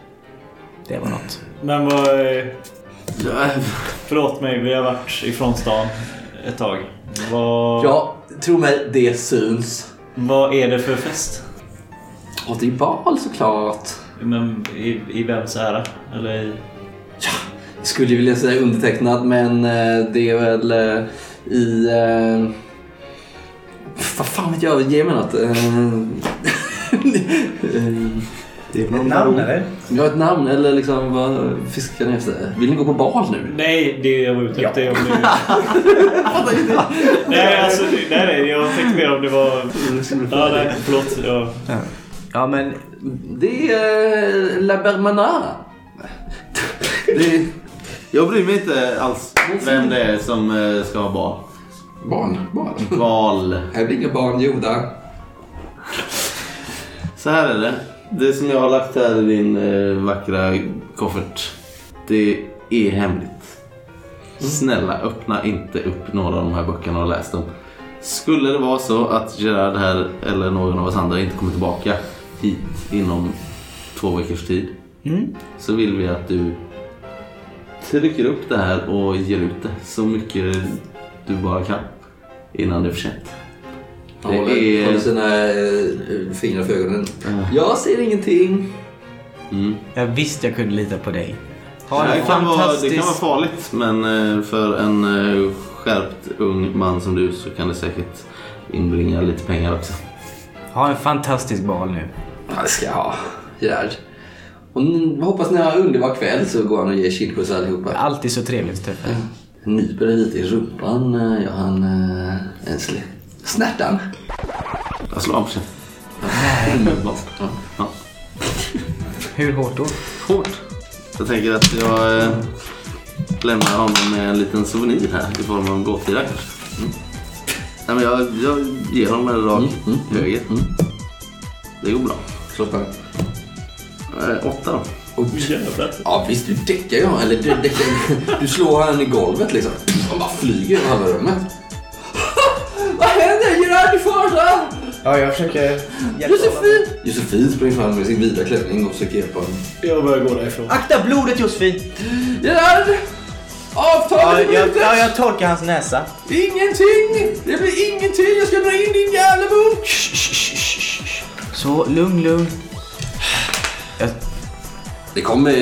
Det var något. Men vad... Förlåt mig, vi har varit ifrån stan ett tag. Vad, Ja, tro mig, det syns. vad är det för fest? Och det är bal såklart. Men i, i vems ära? Eller i... Jag skulle vilja säga undertecknad, men eh, det är väl eh, i... Eh, vad fan vet jag? Ge mig något. Eh, Det är Ett namn eller? Jag har ett namn eller liksom vad fiskar ni efter? Vill ni gå på bal nu? Nej, det jag var ute efter är om det... [laughs] nej, alltså, nej, nej, jag tänkte mer om det var... Ja, nej, förlåt. Ja. Ja men Det är eh, La Bermana. Det är Jag bryr mig inte alls vem det är som eh, ska ha barn. Barn. barn. Val. Här blir inga barn gjorda. Så här är det. Det som jag har lagt här i din eh, vackra koffert. Det är hemligt. Snälla öppna inte upp några av de här böckerna och läs dem. Skulle det vara så att Gerard här eller någon av oss andra inte kommer tillbaka hit inom två veckors tid. Så vill vi att du trycker upp det här och ger ut det så mycket du bara kan. Innan det är för sent. Han Det håller, är- håller sina eh, fingrar för ögonen. Ja. Jag ser ingenting. Mm. jag visste jag kunde lita på dig. Ha det, en kan vara, det kan vara farligt men eh, för en eh, skärpt ung man som du så kan det säkert inbringa lite pengar också. Ha en fantastisk bal nu. Ja, det ska jag ha. Gerard. Och hoppas ni har en underbar kväll så går han och ger kindpuss allihopa. Alltid så trevligt att träffa dig. Nyper lite i rumpan. eh, Ja, han... eh, En sl- snärtan. Jag slår av sig. Ja. Ja. Hur hårt då? Hårt. Jag tänker att jag eh, lämnar honom med en liten souvenir här i form av en blåtira kanske. Mm. Nej, men jag, jag ger honom en rak Mm, mm, höger. Det går bra. Slå på. Eh, åtta då. Jävlar. Ja visst, du däckar ju honom. Eller du, däckar, du slår han i golvet liksom. Han bara flyger över halva rummet. [laughs] Vad händer Gerard? Du fara! Ja, jag försöker hjälpa honom. Josefin! Josefin springer fram med sin vida klänning och försöker hjälpa honom. Jag börjar gå därifrån. Akta blodet Josefin! Gerard! Ja, Avtalet är jag, brutet! ja, jag torkar hans näsa. Ingenting! Det blir ingenting! Jag ska dra in din jävla bok! Så, lugn, lugn. Jag, Det kommer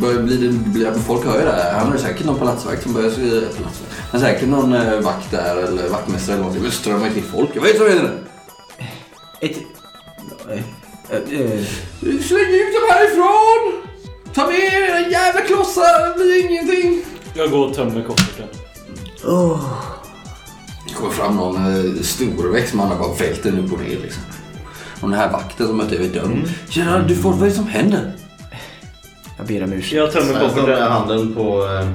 börja bli, bli, folk hör ju det här. Han har ju säkert någon palatsvakt som börjar skriva palatsvakt. Han har säkert någon eh, vakt där eller vaktmästare eller någonting. Men strömmar till folk. Vad det är nu. ett... Eh, eh, Släng ut dem härifrån! Ta med er era jävla klossar, det blir ingenting. Jag går och tömmer kofferten. Det kommer fram någon storväxt man har bara välter upp och ner liksom. Och den här vakten som möter över dörren. Gerard, du får, vad är det som händer? Jag ber om ursäkt. Jag tömmer tar med handen på, eh,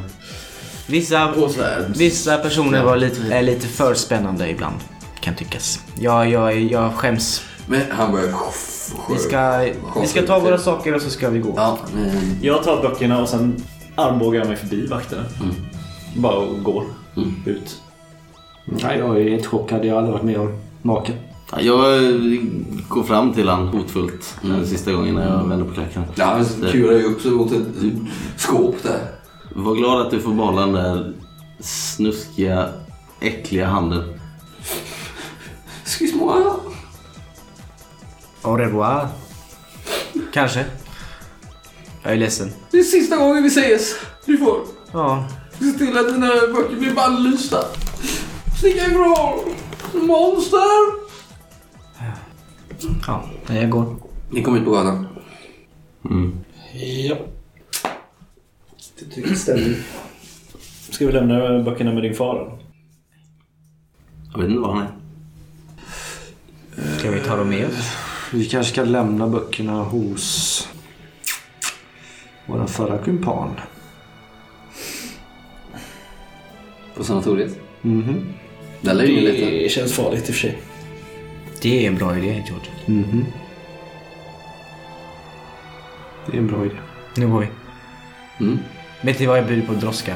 Vissa, på vissa personer var lite, är lite för spännande ibland. Kan tyckas. Jag, jag, jag skäms. Men han börjar... Vi ska, vi ska ta våra saker och så ska vi gå. Ja, Jag tar böckerna och sen armbågar jag mig förbi vakterna. Bara och går ut. Nej, jag är inte chockad. Jag har aldrig varit med om maken. Ja, Jag går fram till han hotfullt den sista gången när jag vänder på klacken. ja, han kurar ju upp sig mot ett skåp där. Var glad att du får behålla den där snuskiga, äckliga handen. Excuse-moi. Au revoir. Kanske. Jag är ledsen. Det är sista gången vi ses. Du får Ja, se till att dina böcker blir bannlysta. Sticka ifrån. Monster. Ja jag går. Ni kommer ut på gatan. Ja. Det tycker jag stämmer. Ska vi lämna böckerna med din far? Jag vet inte var han är. Ska vi ta dem med oss? Vi kanske ska lämna böckerna hos vår förra kumpan. På sanatoriet. Mhm. Där lär ju lite. Det känns farligt i och för sig. Det är en bra idé, George. Mhm. Det är en bra idé. Nu går vi. Mm. Vet ni vad jag bjuder på droska?